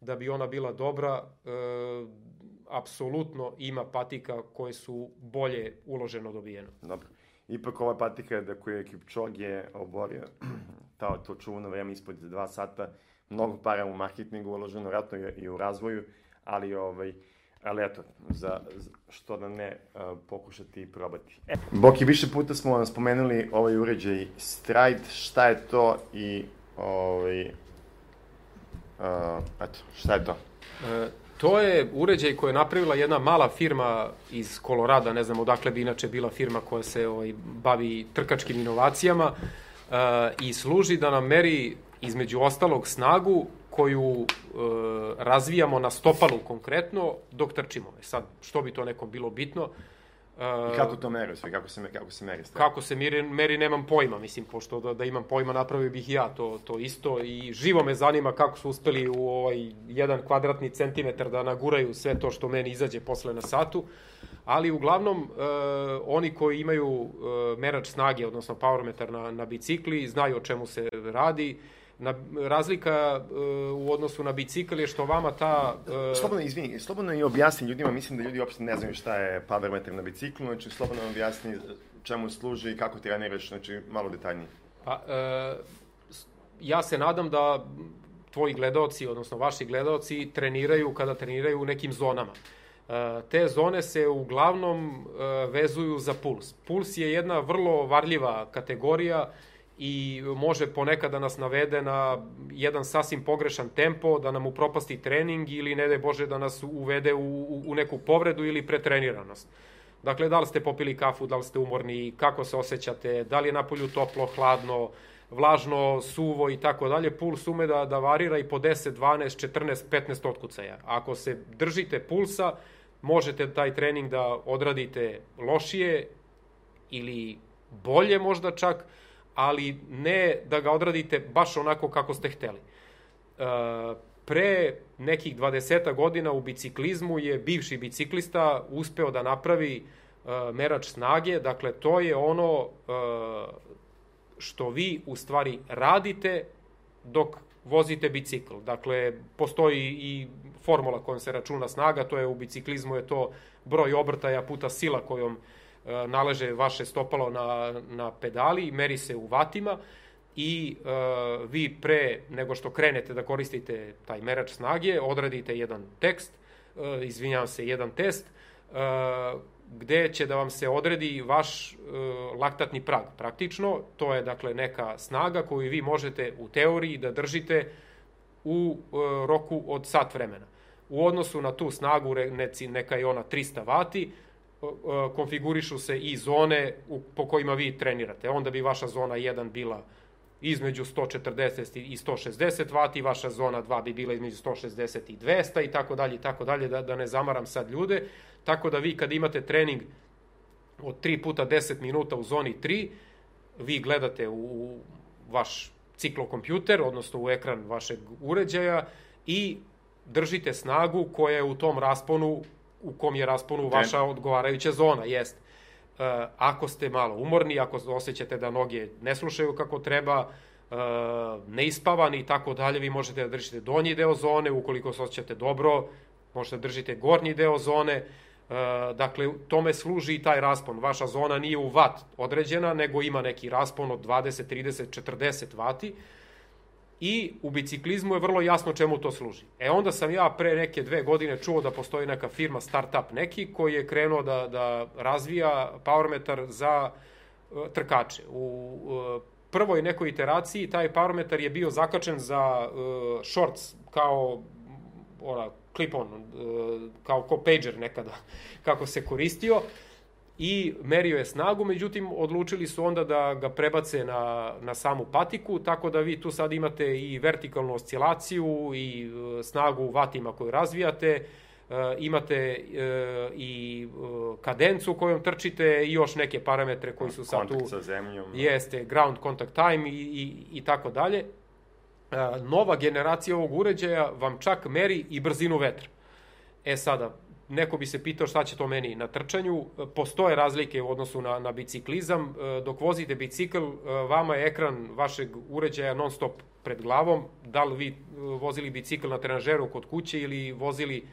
da bi ona bila dobra, e, apsolutno ima patika koje su bolje uloženo dobijeno. Dobro. Ipak ova patika da koju je Kipchoge oborio ta, to čuvano vreme ispod dva sata, mnogo para u marketingu uloženo, vratno i u razvoju, ali ovaj, ali eto, za, za što da ne uh, pokušati i probati. E. Boki, više puta smo vam spomenuli ovaj uređaj Stride, šta je to i ovaj, uh, eto, šta je to? E, to je uređaj koji je napravila jedna mala firma iz Kolorada, ne znam odakle bi inače bila firma koja se ovaj, bavi trkačkim inovacijama e, i služi da nam meri između ostalog snagu koju e, razvijamo na stopalu konkretno dok trčimo. E sad, što bi to nekom bilo bitno? I kako to meri sve, kako se, kako se meri stvari? Kako se meri, meri, nemam pojma, mislim, pošto da, da imam pojma napravio bih ja to, to isto i živo me zanima kako su uspeli u ovaj jedan kvadratni centimetar da naguraju sve to što meni izađe posle na satu, ali uglavnom uh, oni koji imaju uh, merač snage, odnosno powermetar na, na bicikli, znaju o čemu se radi, Na, razlika uh, u odnosu na bicikl je što vama ta... Uh... Slobodno, izvini, slobodno i objasni ljudima, mislim da ljudi uopšte ne znaju šta je power meter na biciklu, znači slobodno objasni čemu služi i kako treniraš, znači malo detaljnije. Pa, uh, ja se nadam da tvoji gledaoci, odnosno vaši gledaoci, treniraju kada treniraju u nekim zonama. Te zone se uglavnom vezuju za puls. Puls je jedna vrlo varljiva kategorija uh, i može ponekad da nas navede na jedan sasvim pogrešan tempo, da nam upropasti trening ili ne daj Bože da nas uvede u, u neku povredu ili pretreniranost. Dakle, da li ste popili kafu, da li ste umorni, kako se osjećate, da li je napolju toplo, hladno, vlažno, suvo i tako dalje, puls ume da, da varira i po 10, 12, 14, 15 otkucaja. Ako se držite pulsa, možete taj trening da odradite lošije ili bolje možda čak, ali ne da ga odradite baš onako kako ste hteli. E, pre nekih 20 godina u biciklizmu je bivši biciklista uspeo da napravi e, merač snage, dakle to je ono e, što vi u stvari radite dok vozite bicikl. Dakle, postoji i formula kojom se računa snaga, to je u biciklizmu je to broj obrtaja puta sila kojom uh, E, naleže vaše stopalo na, na pedali, meri se u vatima i uh, vi pre nego što krenete da koristite taj merač snage, odradite jedan tekst, uh, izvinjavam se, jedan test, uh, gde će da vam se odredi vaš uh, laktatni prag. Praktično, to je dakle neka snaga koju vi možete u teoriji da držite u uh, roku od sat vremena. U odnosu na tu snagu, neka je ona 300 vati, konfigurišu se i zone u, po kojima vi trenirate. Onda bi vaša zona 1 bila između 140 i 160 vati, vaša zona 2 bi bila između 160 i 200 i tako dalje i tako dalje, da, da ne zamaram sad ljude. Tako da vi kad imate trening od 3 puta 10 minuta u zoni 3, vi gledate u, u vaš ciklokompjuter, odnosno u ekran vašeg uređaja i držite snagu koja je u tom rasponu u kom je rasponu vaša odgovarajuća zona, jest. E, ako ste malo umorni, ako osjećate da noge ne slušaju kako treba, e, neispavani i tako dalje, vi možete da držite donji deo zone, ukoliko se osjećate dobro, možete da držite gornji deo zone, e, dakle, tome služi i taj raspon. Vaša zona nije u vat određena, nego ima neki raspon od 20, 30, 40 vati, i u biciklizmu je vrlo jasno čemu to služi. E onda sam ja pre neke dve godine čuo da postoji neka firma startup neki koji je krenuo da, da razvija powermetar za uh, trkače. U uh, prvoj nekoj iteraciji taj powermetar je bio zakačen za uh, shorts kao ona clip-on, uh, kao ko pager nekada, kako se koristio i merio je snagu, međutim odlučili su onda da ga prebace na, na samu patiku, tako da vi tu sad imate i vertikalnu oscilaciju i e, snagu u vatima koju razvijate, e, imate e, i kadencu kojom trčite i još neke parametre koji su sad tu. Kontakt sa zemljom. Jeste, ground contact time i, i, i tako dalje. Nova generacija ovog uređaja vam čak meri i brzinu vetra. E sada, neko bi se pitao šta će to meni na trčanju. Postoje razlike u odnosu na, na biciklizam. E, dok vozite bicikl, e, vama je ekran vašeg uređaja non stop pred glavom. Da li vi e, vozili bicikl na trenažeru kod kuće ili vozili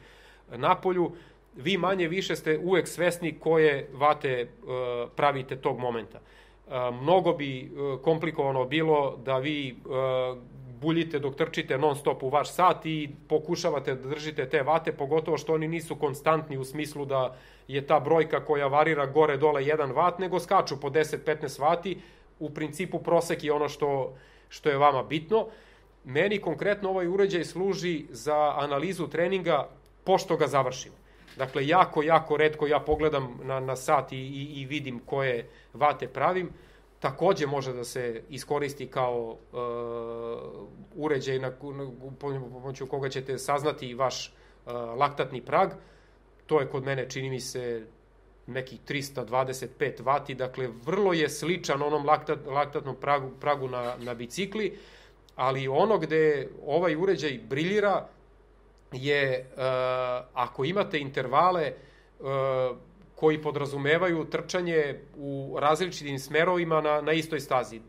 na polju, vi manje više ste uvek svesni koje vate pravite tog momenta. Mnogo bi komplikovano bilo da vi buljite dok trčite non stop u vaš sat i pokušavate da držite te vate, pogotovo što oni nisu konstantni u smislu da je ta brojka koja varira gore dole 1 vat, nego skaču po 10-15 vati, u principu prosek je ono što, što je vama bitno. Meni konkretno ovaj uređaj služi za analizu treninga pošto ga završim. Dakle, jako, jako redko ja pogledam na, na sat i, i, i vidim koje vate pravim takođe može da se iskoristi kao uh, uređaj na, na pomoću koga ćete saznati vaš uh, laktatni prag. To je kod mene, čini mi se, nekih 325 vati, dakle vrlo je sličan onom laktat, laktatnom pragu, pragu na, na bicikli, ali ono gde ovaj uređaj briljira je uh, ako imate intervale koji podrazumevaju trčanje u različitim smerovima na, na istoj stazi.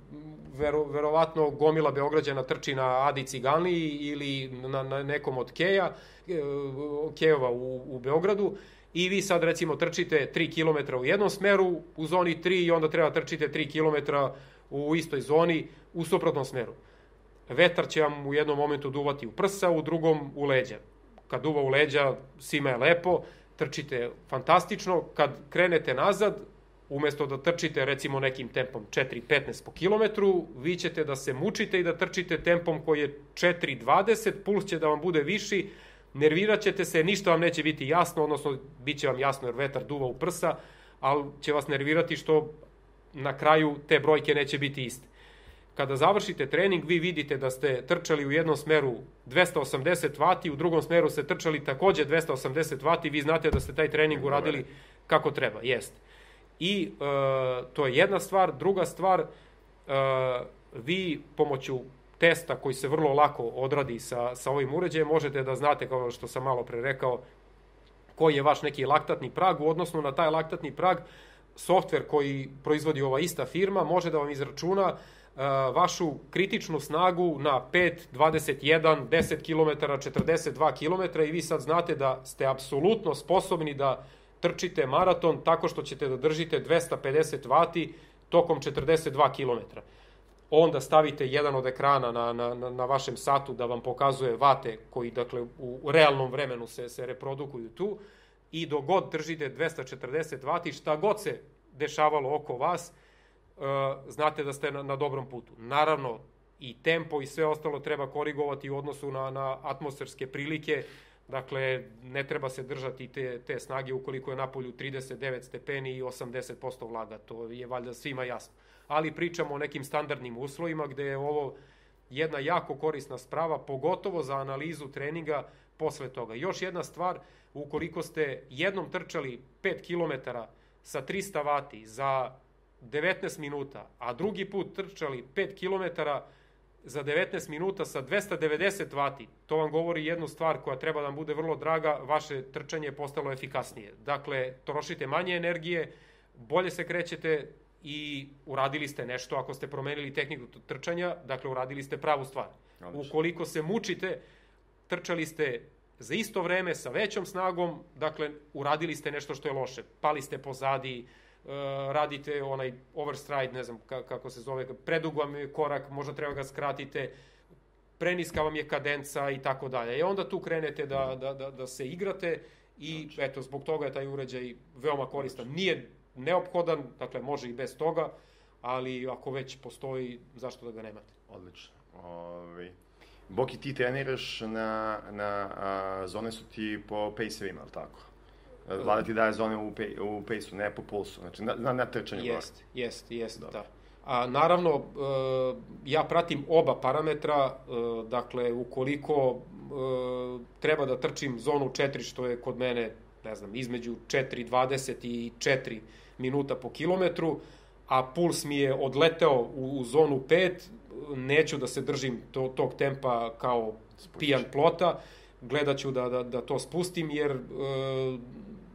Vero, verovatno gomila Beograđana trči na Adi Ciganliji ili na, na nekom od Keja, e, Kejova u, u Beogradu i vi sad recimo trčite 3 km u jednom smeru u zoni 3 i onda treba trčite 3 km u istoj zoni u suprotnom smeru. Vetar će vam u jednom momentu duvati u prsa, u drugom u leđa. Kad duva u leđa, svima je lepo, trčite fantastično, kad krenete nazad, umesto da trčite recimo nekim tempom 4.15 po kilometru, vi ćete da se mučite i da trčite tempom koji je 4.20, puls će da vam bude viši, nervirat ćete se, ništa vam neće biti jasno, odnosno bit će vam jasno jer vetar duva u prsa, ali će vas nervirati što na kraju te brojke neće biti iste. Kada završite trening, vi vidite da ste trčali u jednom smeru 280 vati, u drugom smeru ste trčali takođe 280 vati, vi znate da ste taj trening uradili kako treba, jest. I e, to je jedna stvar. Druga stvar, e, vi pomoću testa koji se vrlo lako odradi sa, sa ovim uređajem, možete da znate, kao što sam malo pre rekao, koji je vaš neki laktatni prag, u odnosu na taj laktatni prag, softver koji proizvodi ova ista firma može da vam izračuna uh, vašu kritičnu snagu na 5, 21, 10 km, 42 km i vi sad znate da ste apsolutno sposobni da trčite maraton tako što ćete da držite 250 vati tokom 42 km. Onda stavite jedan od ekrana na, na, na vašem satu da vam pokazuje vate koji dakle u realnom vremenu se, se reprodukuju tu i dok god držite 240 vati, šta god se dešavalo oko vas, Eh, znate da ste na, na dobrom putu. Naravno, i tempo i sve ostalo treba korigovati u odnosu na, na atmosferske prilike, dakle, ne treba se držati te, te snage ukoliko je na polju 39 stepeni i 80% vlaga, to je valjda svima jasno. Ali pričamo o nekim standardnim uslovima gde je ovo jedna jako korisna sprava, pogotovo za analizu treninga posle toga. Još jedna stvar, ukoliko ste jednom trčali 5 km sa 300 vati za 19 minuta, a drugi put trčali 5 km za 19 minuta sa 290 vati, to vam govori jednu stvar koja treba da vam bude vrlo draga, vaše trčanje je postalo efikasnije. Dakle, trošite manje energije, bolje se krećete i uradili ste nešto ako ste promenili tehniku trčanja, dakle uradili ste pravu stvar. Ukoliko se mučite, trčali ste za isto vreme sa većom snagom, dakle uradili ste nešto što je loše. Pali ste pozadi, Uh, radite onaj overstride, ne znam kako se zove, predug vam je korak, možda treba ga skratite, preniska vam je kadenca i tako dalje. I onda tu krenete da, da, da, da se igrate i znači. eto, zbog toga je taj uređaj veoma koristan. Nije neophodan, dakle može i bez toga, ali ako već postoji, zašto da ga nemate? Odlično. Ovi. Ovaj, Boki, ti treniraš na, na a, zone su ti po pace-evima, ali tako? Vlada ti daje zone u, pej, u pejsu, ne po pulsu, znači na, na, na trčanju. Jest, jest, jest, da. A naravno, e, ja pratim oba parametra, e, dakle, ukoliko e, treba da trčim zonu 4, što je kod mene, ne znam, između 4.20 i 4 minuta po kilometru, a puls mi je odleteo u, u zonu 5, neću da se držim to, tog tempa kao Spustiš. pijan plota, gledat ću da, da, da to spustim, jer e,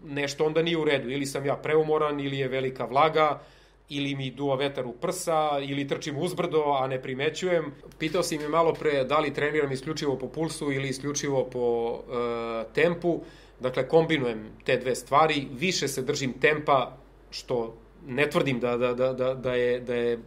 nešto onda nije u redu. Ili sam ja preumoran, ili je velika vlaga, ili mi duva vetar u prsa, ili trčim uzbrdo, a ne primećujem. Pitao si me malo pre da li treniram isključivo po pulsu ili isključivo po e, tempu. Dakle, kombinujem te dve stvari. Više se držim tempa, što ne tvrdim da, da, da, da, da je, da je e,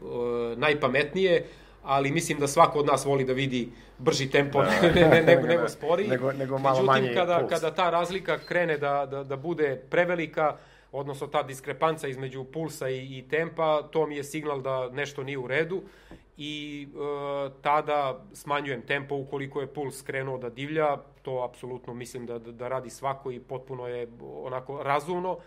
najpametnije, ali mislim da svako od nas voli da vidi brži tempo da, ne, ne, ne, nego, nego spori. Nego, nego malo Međutim, manji kada, puls. kada ta razlika krene da, da, da bude prevelika, odnosno ta diskrepanca između pulsa i, i tempa, to mi je signal da nešto nije u redu i e, tada smanjujem tempo ukoliko je puls krenuo da divlja, to apsolutno mislim da, da, da radi svako i potpuno je onako razumno,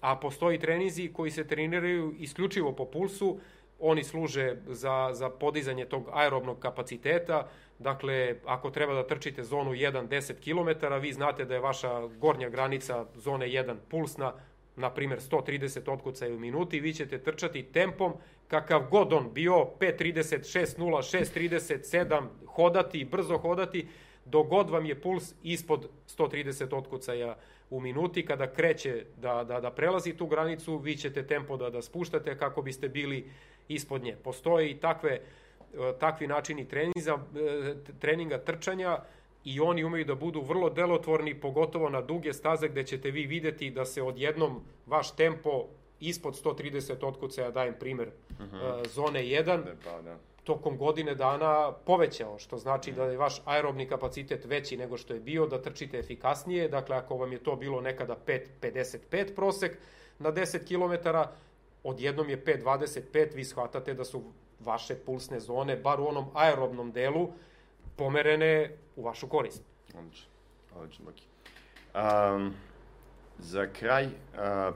a postoji trenizi koji se treniraju isključivo po pulsu, Oni služe za, za podizanje tog aerobnog kapaciteta, dakle, ako treba da trčite zonu 1 10 km, vi znate da je vaša gornja granica zone 1 pulsna, na primjer 130 otkucaja u minuti, vi ćete trčati tempom kakav god on bio, 5.30, 6.0, 6.37, hodati, brzo hodati, dok god vam je puls ispod 130 otkucaja u minuti, kada kreće da, da, da prelazi tu granicu, vi ćete tempo da, da spuštate kako biste bili ispod nje. Postoje i takve, e, takvi načini treninga, e, treninga trčanja, i oni umeju da budu vrlo delotvorni, pogotovo na duge staze gde ćete vi videti da se odjednom vaš tempo ispod 130 otkucaja, dajem primer, uh mhm. -huh. zone 1, ne, pa, da. tokom godine dana povećao, što znači uh -huh. da je vaš aerobni kapacitet veći nego što je bio, da trčite efikasnije, dakle ako vam je to bilo nekada 5.55 prosek na 10 km, odjednom je 5.25, vi shvatate da su vaše pulsne zone, bar u onom aerobnom delu, pomerene u vašu korist. Odlično, odlično, Boki. Um, za kraj, uh,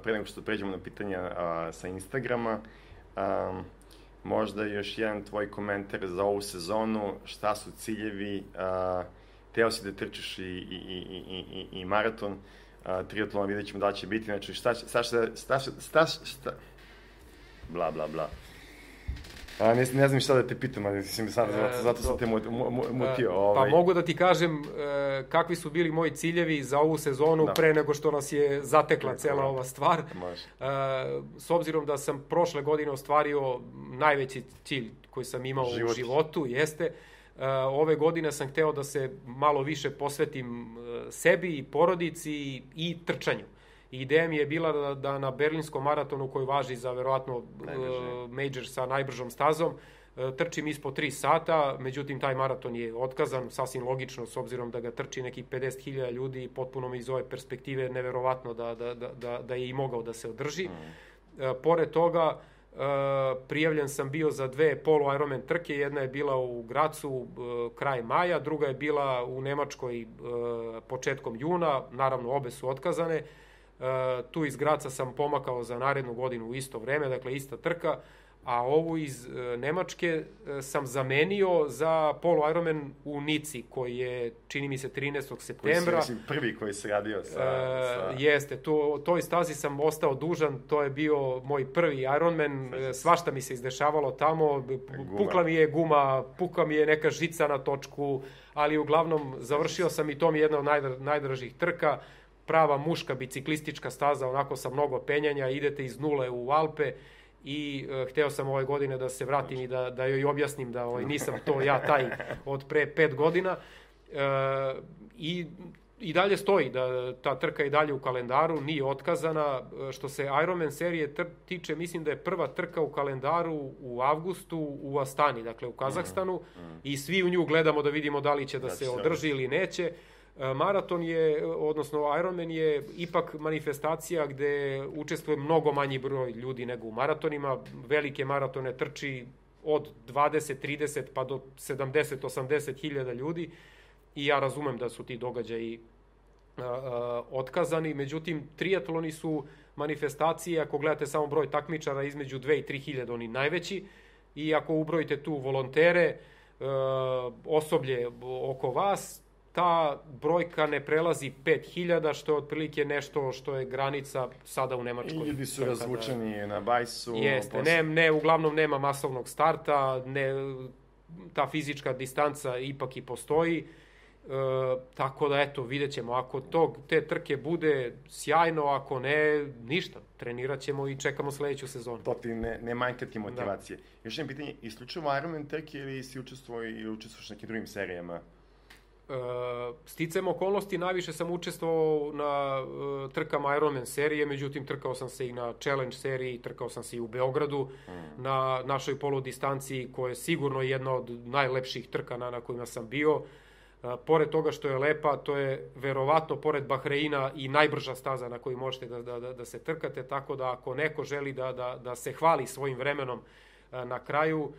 pre nego što pređemo na pitanja uh, sa Instagrama, um, možda još jedan tvoj komentar za ovu sezonu, šta su ciljevi, uh, teo si da trčiš i, i, i, i, i, maraton, uh, triatlona vidjet ćemo da će biti, znači šta, šta, šta, šta, šta, šta, šta, bla, bla, bla. A, ne, ne znam šta da te pitam, ali mislim, sad, zato, zato sam te mutio. E, ovaj. Pa mogu da ti kažem e, kakvi su bili moji ciljevi za ovu sezonu da. pre nego što nas je zatekla Preko, cela ova stvar. Može. E, s obzirom da sam prošle godine ostvario najveći cilj koji sam imao Život. u životu, jeste, e, ove godine sam hteo da se malo više posvetim e, sebi i porodici i trčanju. Ideja mi je bila da, da na berlinskom maratonu koji važi za verovatno uh, major sa najbržom stazom, uh, trčim ispod 3 sata, međutim taj maraton je otkazan, sasvim logično s obzirom da ga trči nekih 50.000 ljudi, potpuno mi iz ove perspektive neverovatno da, da, da, da, da je i mogao da se održi. Mm. Uh, pored toga, Uh, prijavljen sam bio za dve polu Ironman trke, jedna je bila u Gracu uh, kraj maja, druga je bila u Nemačkoj uh, početkom juna, naravno obe su otkazane. E, tu iz Graca sam pomakao za narednu godinu u isto vreme, dakle ista trka, a ovu iz e, Nemačke e, sam zamenio za polo Ironman u Nici, koji je, čini mi se, 13. septembra. Koji si prvi koji se radio sa... sa... Jeste, to, toj stazi sam ostao dužan, to je bio moj prvi Ironman, svašta mi se izdešavalo tamo, guma. pukla mi je guma, pukla mi je neka žica na točku, ali uglavnom završio sam i to mi je jedna od najdražih trka, prava muška biciklistička staza, onako sa mnogo penjanja, idete iz nule u Alpe i e, hteo sam ove godine da se vratim i da, da joj objasnim da ovaj, nisam to ja taj od pre pet godina. E, I i dalje stoji da ta trka i dalje u kalendaru, nije otkazana. E, što se Ironman serije tr tiče, mislim da je prva trka u kalendaru u avgustu u Astani, dakle u Kazahstanu, mm, mm. i svi u nju gledamo da vidimo da li će da, da se održi ili neće. E, maraton je, odnosno Ironman je ipak manifestacija gde učestvuje mnogo manji broj ljudi nego u maratonima. Velike maratone trči od 20, 30 pa do 70, 80 hiljada ljudi i ja razumem da su ti događaji a, a, otkazani, međutim triatloni su manifestacije, ako gledate samo broj takmičara između 2 i 3 hiljada, oni najveći, i ako ubrojite tu volontere, osoblje oko vas, ta brojka ne prelazi 5000, što je otprilike nešto što je granica sada u Nemačkoj. I ljudi su razvučeni da, na bajsu. Jeste, posle... ne, ne, uglavnom nema masovnog starta, ne, ta fizička distanca ipak i postoji. E, tako da eto, vidjet ćemo, ako to, te trke bude sjajno, ako ne, ništa, trenirat ćemo i čekamo sledeću sezonu. To ti ne, ne manjka ti motivacije. Da. Još jedno pitanje, isključivo Ironman trke ili si učestvovao i učestvuješ nekim drugim serijama? Uh, sticajem okolnosti najviše sam učestvovao na uh, trkama Ironman serije, međutim trkao sam se i na Challenge seriji, trkao sam se i u Beogradu mm. na našoj polodistanciji koja je sigurno jedna od najlepših trka na, kojima sam bio. Uh, pored toga što je lepa, to je verovatno pored Bahreina i najbrža staza na kojoj možete da, da, da, da se trkate, tako da ako neko želi da, da, da se hvali svojim vremenom uh, na kraju,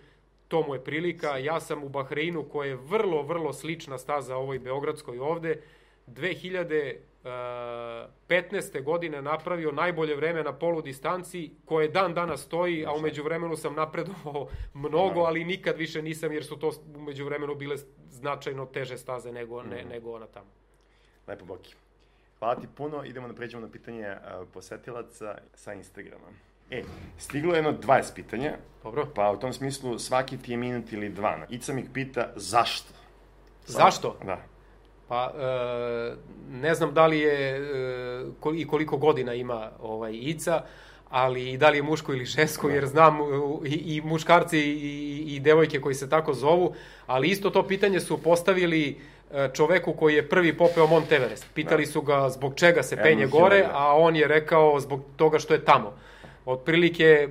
to mu je prilika. Ja sam u Bahreinu, koja je vrlo, vrlo slična staza ovoj Beogradskoj ovde, 2015. godine napravio najbolje vreme na polu distanci, koje dan danas stoji, a umeđu vremenu sam napredovao mnogo, ali nikad više nisam, jer su to umeđu vremenu bile značajno teže staze nego, ne, mhm. nego ona tamo. Lepo, Boki. Hvala ti puno, idemo da pređemo na pitanje uh, posetilaca sa Instagrama. E, stiglo je jedno 20 pitanja, Dobro. pa u tom smislu svaki ti je minut ili dva. Ica mi pita zašto? Zašto? Da. Pa, e, ne znam da li je e, i koliko godina ima ovaj Ica, ali i da li je muško ili žensko, jer znam i, i muškarci i, i devojke koji se tako zovu, ali isto to pitanje su postavili e, čoveku koji je prvi popeo Mont Everest. Pitali su ga zbog čega se penje gore, da. a on je rekao zbog toga što je tamo. Otprilike, e,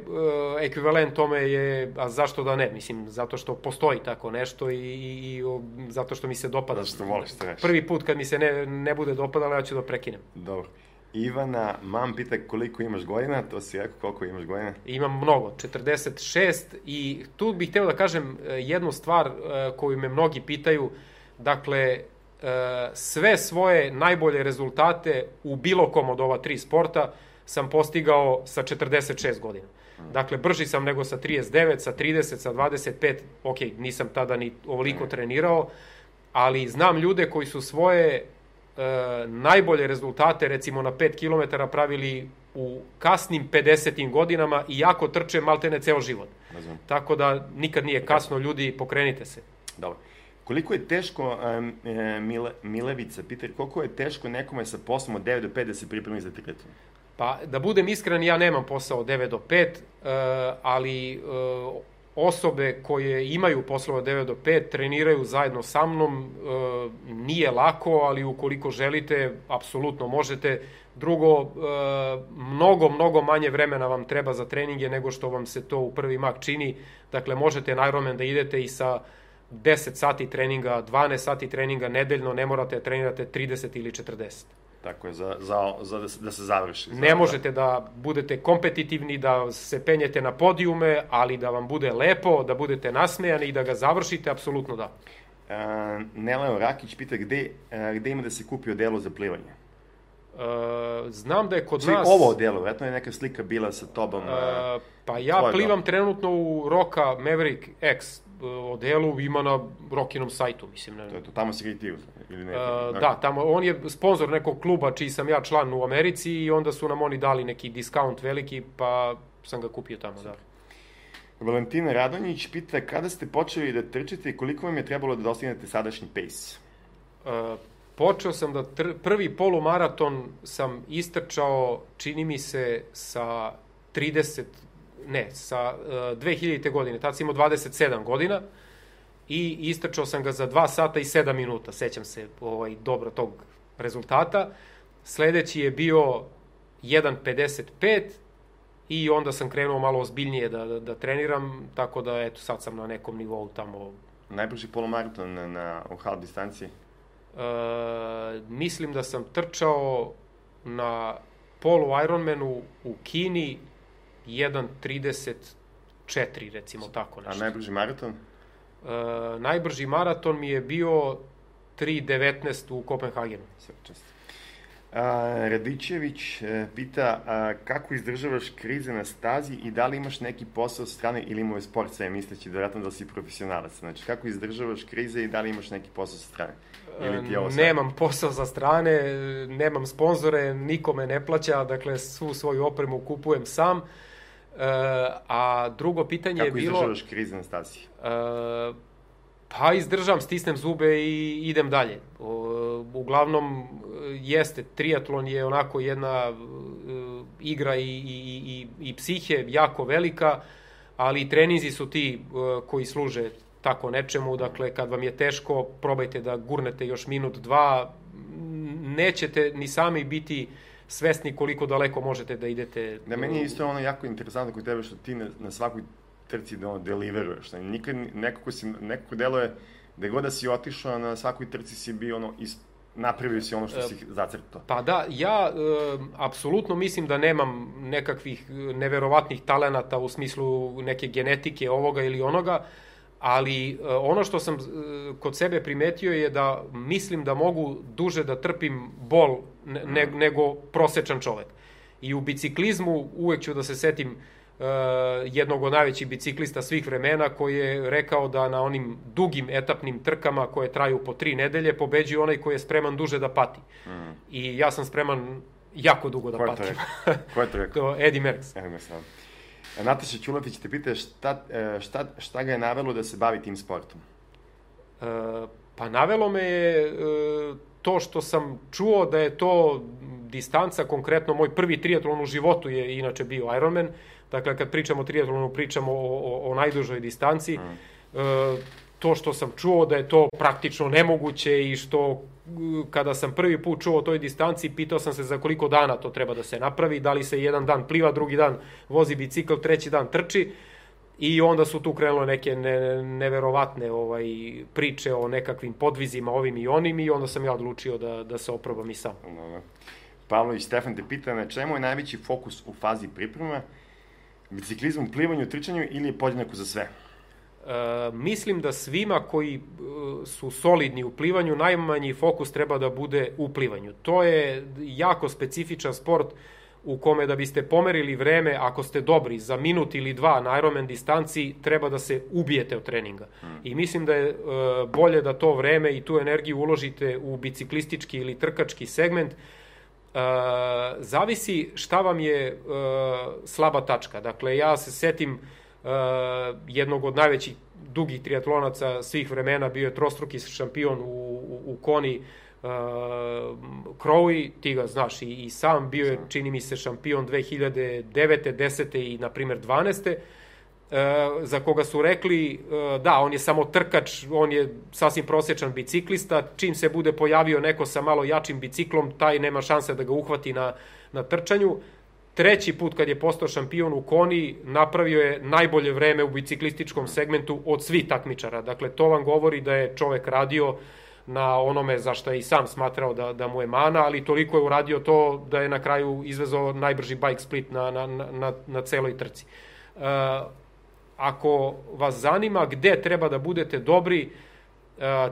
ekvivalent tome je, a zašto da ne, mislim, zato što postoji tako nešto i, i, i o, zato što mi se dopada. Zato što voliš to reći. Prvi put kad mi se ne, ne bude dopadalo, ja ću da prekinem. Dobro. Ivana, mam pita koliko imaš godina, to si rekao koliko imaš godina. Imam mnogo, 46 i tu bih hteo da kažem e, jednu stvar e, koju me mnogi pitaju, dakle, sve svoje najbolje rezultate u bilo kom od ova tri sporta sam postigao sa 46 godina. Dakle, brži sam nego sa 39, sa 30, sa 25, ok, nisam tada ni ovoliko trenirao, ali znam ljude koji su svoje e, najbolje rezultate, recimo na 5 km, pravili u kasnim 50. godinama i jako trče maltene ceo život. Razumem. Tako da nikad nije kasno, ljudi, pokrenite se. Dobro. Koliko je teško, e, Mile, Milevica, pita, koliko je teško nekome sa poslom od 9 do 5 da se pripremi za triatlon? Pa, da budem iskren, ja nemam posao od 9 do 5, e, ali e, osobe koje imaju poslova od 9 do 5 treniraju zajedno sa mnom, e, nije lako, ali ukoliko želite, apsolutno možete. Drugo, mnogo, mnogo manje vremena vam treba za treninge nego što vam se to u prvi mak čini. Dakle, možete na Ironman da idete i sa 10 sati treninga, 12 sati treninga nedeljno, ne morate da trenirate 30 ili 40. Tako je, za, za, za da, se, da se završi. Za, Ne možete da budete kompetitivni, da se penjete na podijume, ali da vam bude lepo, da budete nasmejani i da ga završite, apsolutno da. Da. Uh, Neleo Rakić pita gde, uh, gde ima da se kupi odelo za plivanje? Znam da je kod Znači, nas... ovo odelo, vjerojatno je neka slika bila sa tobom. Uh, E, pa ja Tvoje plivam trenutno u Roka Maverick X e, odelu, ima na Rokinom sajtu, mislim. Ne, to je to, tamo si ga i ti ili ne? E, da, tamo, on je sponsor nekog kluba čiji sam ja član u Americi i onda su nam oni dali neki diskaunt veliki, pa sam ga kupio tamo, da. Valentina Radonjić pita kada ste počeli da trčite i koliko vam je trebalo da dostignete sadašnji pace? E, počeo sam da tr prvi polumaraton sam istrčao, čini mi se, sa 30, ne, sa uh, 2000. godine, tad sam imao 27 godina i istrčao sam ga za 2 sata i 7 minuta, sećam se ovaj, dobro tog rezultata. Sledeći je bio 1.55 i onda sam krenuo malo ozbiljnije da, da, da treniram, tako da eto sad sam na nekom nivou tamo Najbrži polumaraton na, na, u hal distanciji? Uh, mislim da sam trčao na polu Ironmanu u Kini 1.34 recimo tako A nešto. najbrži maraton? Uh, najbrži maraton mi je bio 3.19 u Kopenhagenu. Sve čast. A, Radičević e, pita a, kako izdržavaš krize na stazi i da li imaš neki posao sa strane ili imao je sport sve misleći vjerojatno da si profesionalac. Znači, kako izdržavaš krize i da li imaš neki posao sa strane? Ili ti je ovo sad? Nemam posao sa strane, nemam sponzore, nikome ne plaća, dakle svu svoju opremu kupujem sam. Uh, a drugo pitanje Kako je bilo... izdržavaš krize na stazi? Uh, pa izdržam, stisnem zube i idem dalje. Uglavnom, jeste, triatlon je onako jedna uh, igra i, i, i, i psihe jako velika, ali treninzi su ti uh, koji služe tako nečemu, dakle kad vam je teško, probajte da gurnete još minut, dva, nećete ni sami biti svesni koliko daleko možete da idete. Da, meni je isto ono jako interesantno kod tebe što ti na svakoj trci da ono deliveruješ. Znači, nikad, neko ko, si, neko ko deluje, gde god da si otišao, na svakoj trci si bio ono, ist, napravio si ono što si zacrtao. Pa da, ja e, apsolutno mislim da nemam nekakvih neverovatnih talenata u smislu neke genetike ovoga ili onoga, ali e, ono što sam e, kod sebe primetio je da mislim da mogu duže da trpim bol ne, ne, nego prosečan čovek. I u biciklizmu uvek ću da se setim jednog od najvećih biciklista svih vremena koji je rekao da na onim dugim etapnim trkama koje traju po tri nedelje pobeđuje onaj koji je spreman duže da pati. Mm. I ja sam spreman jako dugo da Ko patim. Ko je to rekao? to Eddie Merckx. Evo me sam. Nataša Ćulatić te pita šta, e, šta, šta ga je navelo da se bavi tim sportom? E, pa navelo me je e, to što sam čuo da je to distanca, konkretno moj prvi triatlon u životu je inače bio Ironman, dakle kad pričamo o triatlonu pričamo o, o, o najdužoj distanci, mm. e, to što sam čuo da je to praktično nemoguće i što kada sam prvi put čuo o toj distanci, pitao sam se za koliko dana to treba da se napravi, da li se jedan dan pliva, drugi dan vozi bicikl, treći dan trči. I onda su tu krenule neke ne, neverovatne ovaj, priče o nekakvim podvizima ovim i onim i onda sam ja odlučio da, da se oprobam i sam. Dobro. Pavlović Stefan te pita na čemu je najveći fokus u fazi priprema? Biciklizmu, plivanju, trčanju ili je podjednako za sve? E, mislim da svima koji e, su solidni u plivanju, najmanji fokus treba da bude u plivanju. To je jako specifičan sport u kome da biste pomerili vreme, ako ste dobri, za minut ili dva na Ironman distanci, treba da se ubijete od treninga. Hmm. I mislim da je e, bolje da to vreme i tu energiju uložite u biciklistički ili trkački segment, e, zavisi šta vam je e, slaba tačka. Dakle, ja se setim uh, jednog od najvećih dugih triatlonaca svih vremena, bio je trostruki šampion u, u, u Koni, uh, Crowy, ti ga znaš i, i sam, bio je, čini mi se, šampion 2009. 10. i, na primer, 12. Uh, za koga su rekli, uh, da, on je samo trkač, on je sasvim prosječan biciklista, čim se bude pojavio neko sa malo jačim biciklom, taj nema šanse da ga uhvati na, na trčanju. Treći put kad je postao šampion u Koni, napravio je najbolje vreme u biciklističkom segmentu od svih takmičara. Dakle, to vam govori da je čovek radio na onome za što je i sam smatrao da, da mu je mana, ali toliko je uradio to da je na kraju izvezao najbrži bike split na, na, na, na celoj trci. Uh, ako vas zanima gde treba da budete dobri,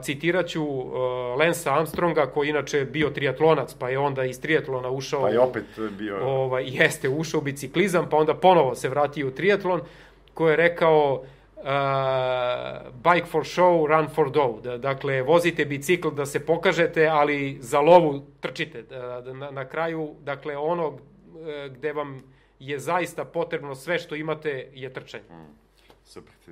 citiraću uh, Lensa Armstronga koji inače bio triatlonac pa je onda iz triatlona ušao pa je opet bio ovaj jeste ušao u biciklizam pa onda ponovo se vratio u triatlon koji je rekao uh, bike for show, run for dough. Da, dakle, vozite bicikl da se pokažete, ali za lovu trčite. Da, da, na, na kraju, dakle, ono gde vam je zaista potrebno sve što imate je trčanje. Mm, super, ti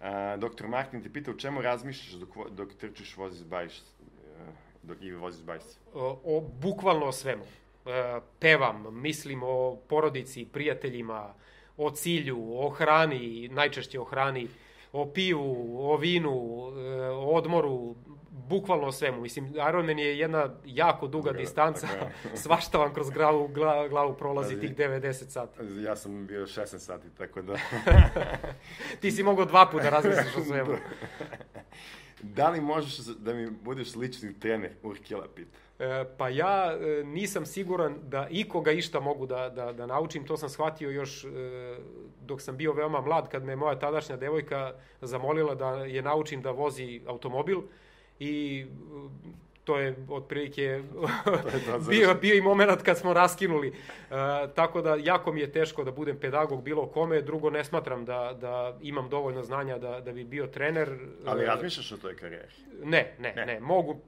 A, doktor Martin te pita u čemu razmišljaš dok, dok trčiš, voziš bajs, e, dok i voziš bajs? O, o, bukvalno o svemu. E, pevam, mislim o porodici, prijateljima, o cilju, o hrani, najčešće o hrani, o pivu, o vinu, e, o odmoru, bukvalno o svemu. Mislim, Ironman je jedna jako duga Druga, distanca, svašta vam kroz glavu, glavu, glavu prolazi tih 90 sati. Ja sam bio 16 sati, tako da... Ti si mogao dva puta razmisliš o svemu. da li možeš da mi budeš lični trener, Urkila pita? E, pa ja e, nisam siguran da ikoga išta mogu da, da, da naučim, to sam shvatio još e, dok sam bio veoma mlad, kad me moja tadašnja devojka zamolila da je naučim da vozi automobil. I to je otprilike bio, bio i moment kad smo raskinuli. E, tako da jako mi je teško da budem pedagog bilo kome, drugo ne smatram da, da imam dovoljno znanja da, da bi bio trener. Ali razmišljaš o toj karijeri? Ne, ne, ne, ne. Mogu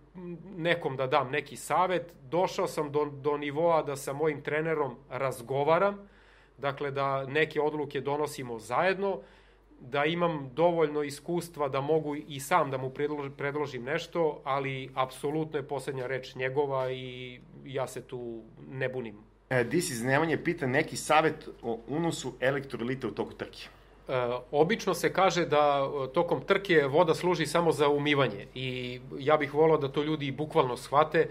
nekom da dam neki savet. Došao sam do, do nivoa da sa mojim trenerom razgovaram, dakle da neke odluke donosimo zajedno, da imam dovoljno iskustva da mogu i sam da mu predložim nešto, ali apsolutno je poslednja reč njegova i ja se tu ne bunim. E, Dis iz Nemanje pita neki savet o unosu elektrolita u toku trke. E, obično se kaže da e, tokom trke voda služi samo za umivanje i ja bih volao da to ljudi bukvalno shvate.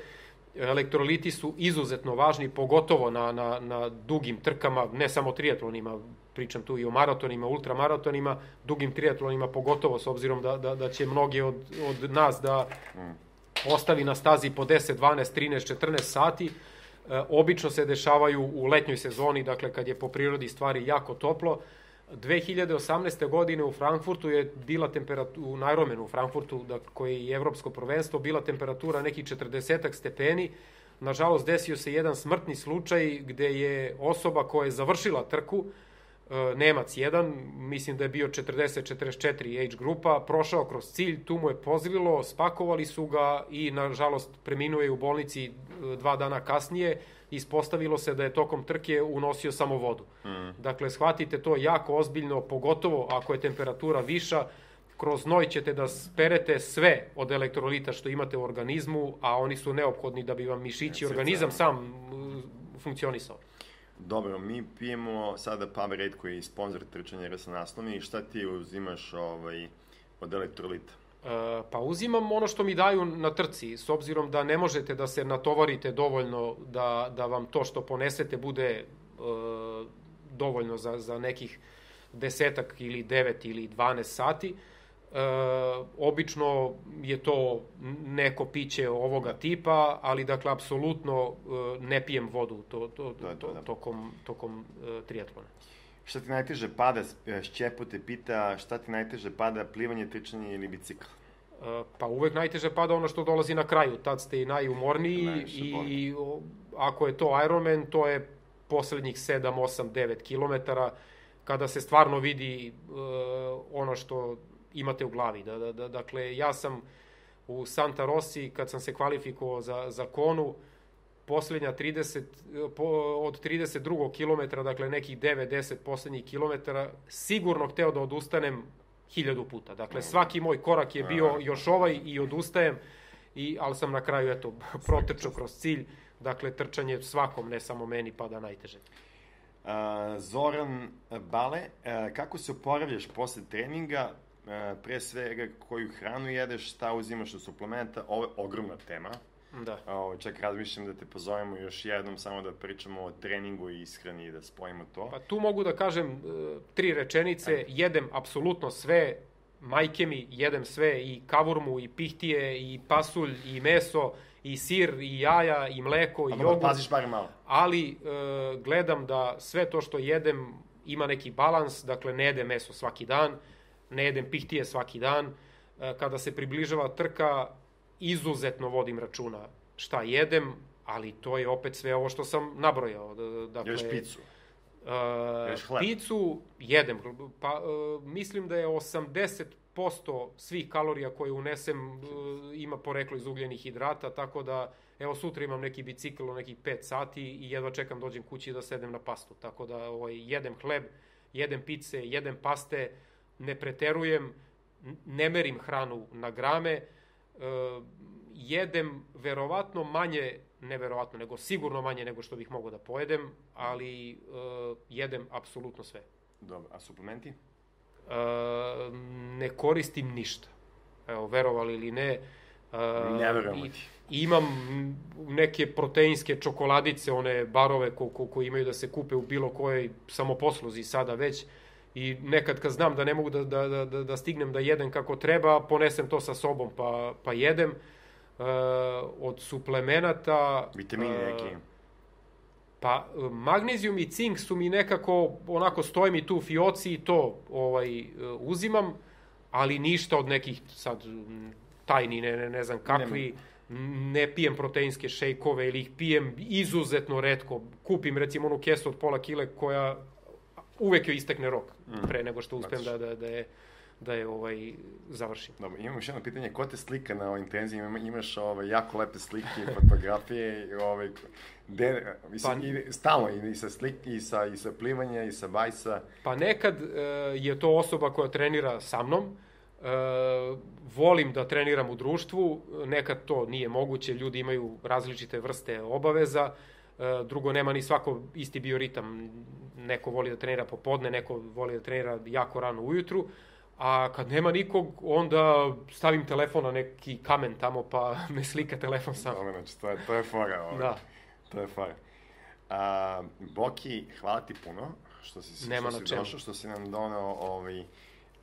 Elektroliti su izuzetno važni, pogotovo na, na, na dugim trkama, ne samo triatlonima, pričam tu i o maratonima, ultramaratonima, dugim triatlonima pogotovo, s obzirom da, da, da će mnogi od, od nas da ostavi na stazi po 10, 12, 13, 14 sati. E, obično se dešavaju u letnjoj sezoni, dakle kad je po prirodi stvari jako toplo. 2018. godine u Frankfurtu je bila temperatura, u Najromenu u Frankfurtu, da, koji je evropsko prvenstvo, bila temperatura nekih 40 stepeni. Nažalost, desio se jedan smrtni slučaj gde je osoba koja je završila trku, e, Nemac jedan, mislim da je bio 40-44 age grupa, prošao kroz cilj, tu mu je pozivilo, spakovali su ga i nažalost preminuo je u bolnici e, dva dana kasnije, ispostavilo se da je tokom trke unosio samo vodu. Mm. Dakle, shvatite to jako ozbiljno, pogotovo ako je temperatura viša, kroz noj ćete da sperete sve od elektrolita što imate u organizmu, a oni su neophodni da bi vam mišići, organizam sam funkcionisao. Dobro, mi pijemo sada Powerade koji je sponsor trčanja RS naslovni i šta ti uzimaš ovaj, od elektrolita? E, pa uzimam ono što mi daju na trci, s obzirom da ne možete da se natovarite dovoljno da, da vam to što ponesete bude e, dovoljno za, za nekih desetak ili devet ili 12 sati. E, E, obično je to neko piće ovoga tipa, ali dakle, apsolutno e, ne pijem vodu to, to, to, to, tokom, tokom e, triatlona. Šta ti najteže pada, Šćepo te pita, šta ti najteže pada, plivanje, trčanje ili bicikl? E, pa uvek najteže pada ono što dolazi na kraju, tad ste i najumorniji Najviše i o, ako je to Ironman, to je poslednjih 7, 8, 9 kilometara, kada se stvarno vidi uh, ono što imate u glavi. Da, da, da, dakle, ja sam u Santa Rossi, kad sam se kvalifikovao za, za konu, poslednja 30, po, od 32. kilometra, dakle nekih 9-10 poslednjih kilometara, sigurno hteo da odustanem hiljadu puta. Dakle, svaki moj korak je bio još ovaj i odustajem, i, ali sam na kraju, eto, protečao kroz cilj. Dakle, trčanje svakom, ne samo meni, pada najteže. Zoran Bale, uh, kako se oporavljaš posle treninga? E, pre svega koju hranu jedeš, šta uzimaš od suplementa, ovo je ogromna tema. Da. Ovo, čak razmišljam da te pozovemo još jednom samo da pričamo o treningu i ishrani i da spojimo to. Pa tu mogu da kažem e, tri rečenice, Ajde. jedem apsolutno sve, majke mi, jedem sve, i kavurmu, i pihtije, i pasulj, i meso, i sir, i jaja, i mleko, i jogurt. Paziš bar malo. Ali e, gledam da sve to što jedem ima neki balans, dakle ne jedem meso svaki dan, ne jedem pihtije svaki dan, e, kada se približava trka, izuzetno vodim računa šta jedem, ali to je opet sve ovo što sam nabrojao. Dakle, Ješ picu? Uh, Ješ hleb? Picu jedem. Pa, uh, mislim da je 80% svih kalorija koje unesem uh, ima poreklo iz ugljenih hidrata, tako da evo sutra imam neki bicikl u nekih 5 sati i jedva čekam dođem kući da sedem na pastu. Tako da ovaj, jedem hleb, jedem pice, jedem paste, ne preterujem, ne merim hranu na grame, e, jedem verovatno manje, ne verovatno, nego sigurno manje nego što bih mogao da pojedem, ali e, jedem apsolutno sve. Dobro, a suplementi? E, ne koristim ništa. Evo, verovali ili ne, Ne verujem ti. Imam neke proteinske čokoladice, one barove ko, ko, ko imaju da se kupe u bilo kojoj samoposluzi sada već. Uh, i nekad kad znam da ne mogu da, da, da, da stignem da jedem kako treba, ponesem to sa sobom pa, pa jedem. E, od suplemenata... Vitamini e, neki? Pa, magnezijum i cink su mi nekako, onako stoje mi tu u fioci i to ovaj, uzimam, ali ništa od nekih sad tajni, ne, ne, ne znam kakvi, Nema. ne pijem proteinske šejkove ili ih pijem izuzetno redko. Kupim recimo onu kesu od pola kile koja uvek joj istekne rok mm. pre nego što uspem znači. da, da, da je da je ovaj završim. Dobro, imamo još jedno pitanje, ko te slika na ovoj intenziji? Imaš ovaj, jako lepe slike, fotografije, ovaj, de, mislim, pa, i, stalno, i, i, sa slik, i, sa, i sa plivanja, i sa bajsa. Pa nekad uh, je to osoba koja trenira sa mnom, uh, volim da treniram u društvu, nekad to nije moguće, ljudi imaju različite vrste obaveza, E, drugo, nema ni svako isti bioritam. Neko voli da trenira popodne, neko voli da trenira jako rano ujutru, a kad nema nikog, onda stavim telefon na neki kamen tamo, pa me slika telefon sam. Dobro, znači, to je, to je fora. Ovaj. Da. To je fora. A, Boki, hvala ti puno što si, nema što si došao, što si nam donao ovaj,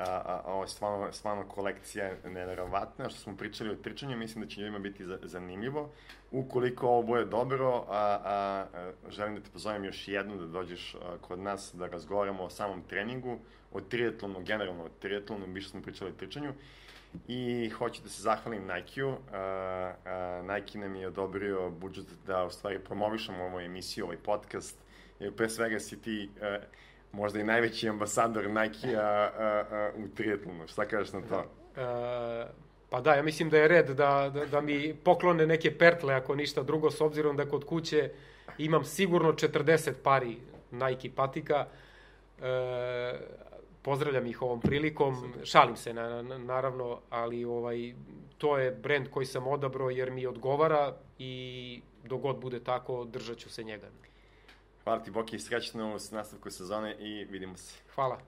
a, a, ovo je stvarno, stvarno kolekcija neverovatna. Što smo pričali o trčanju, mislim da će ljudima biti za, zanimljivo. Ukoliko ovo bude dobro, a, a, a, želim da te pozovem još jednom da dođeš a, kod nas da razgovaramo o samom treningu, o triatlonu, generalno o triatlonu, više smo pričali o trčanju. I hoću da se zahvalim Nike-u. Nike nam je odobrio budžet da u stvari promovišemo ovu emisiju, ovaj podcast. Jer pre svega si ti... A, možda i najveći ambasador Nike-a u triatlonu. Šta kažeš na to? E, pa da, ja mislim da je red da, da, da mi poklone neke pertle, ako ništa drugo, s obzirom da kod kuće imam sigurno 40 pari Nike patika. E, pozdravljam ih ovom prilikom, šalim se na, na, naravno, ali ovaj to je brend koji sam odabrao jer mi odgovara i dogod bude tako, držat ću se njega. Hvala ti, Boki, srećno u nastavku sezone i vidimo se. Hvala.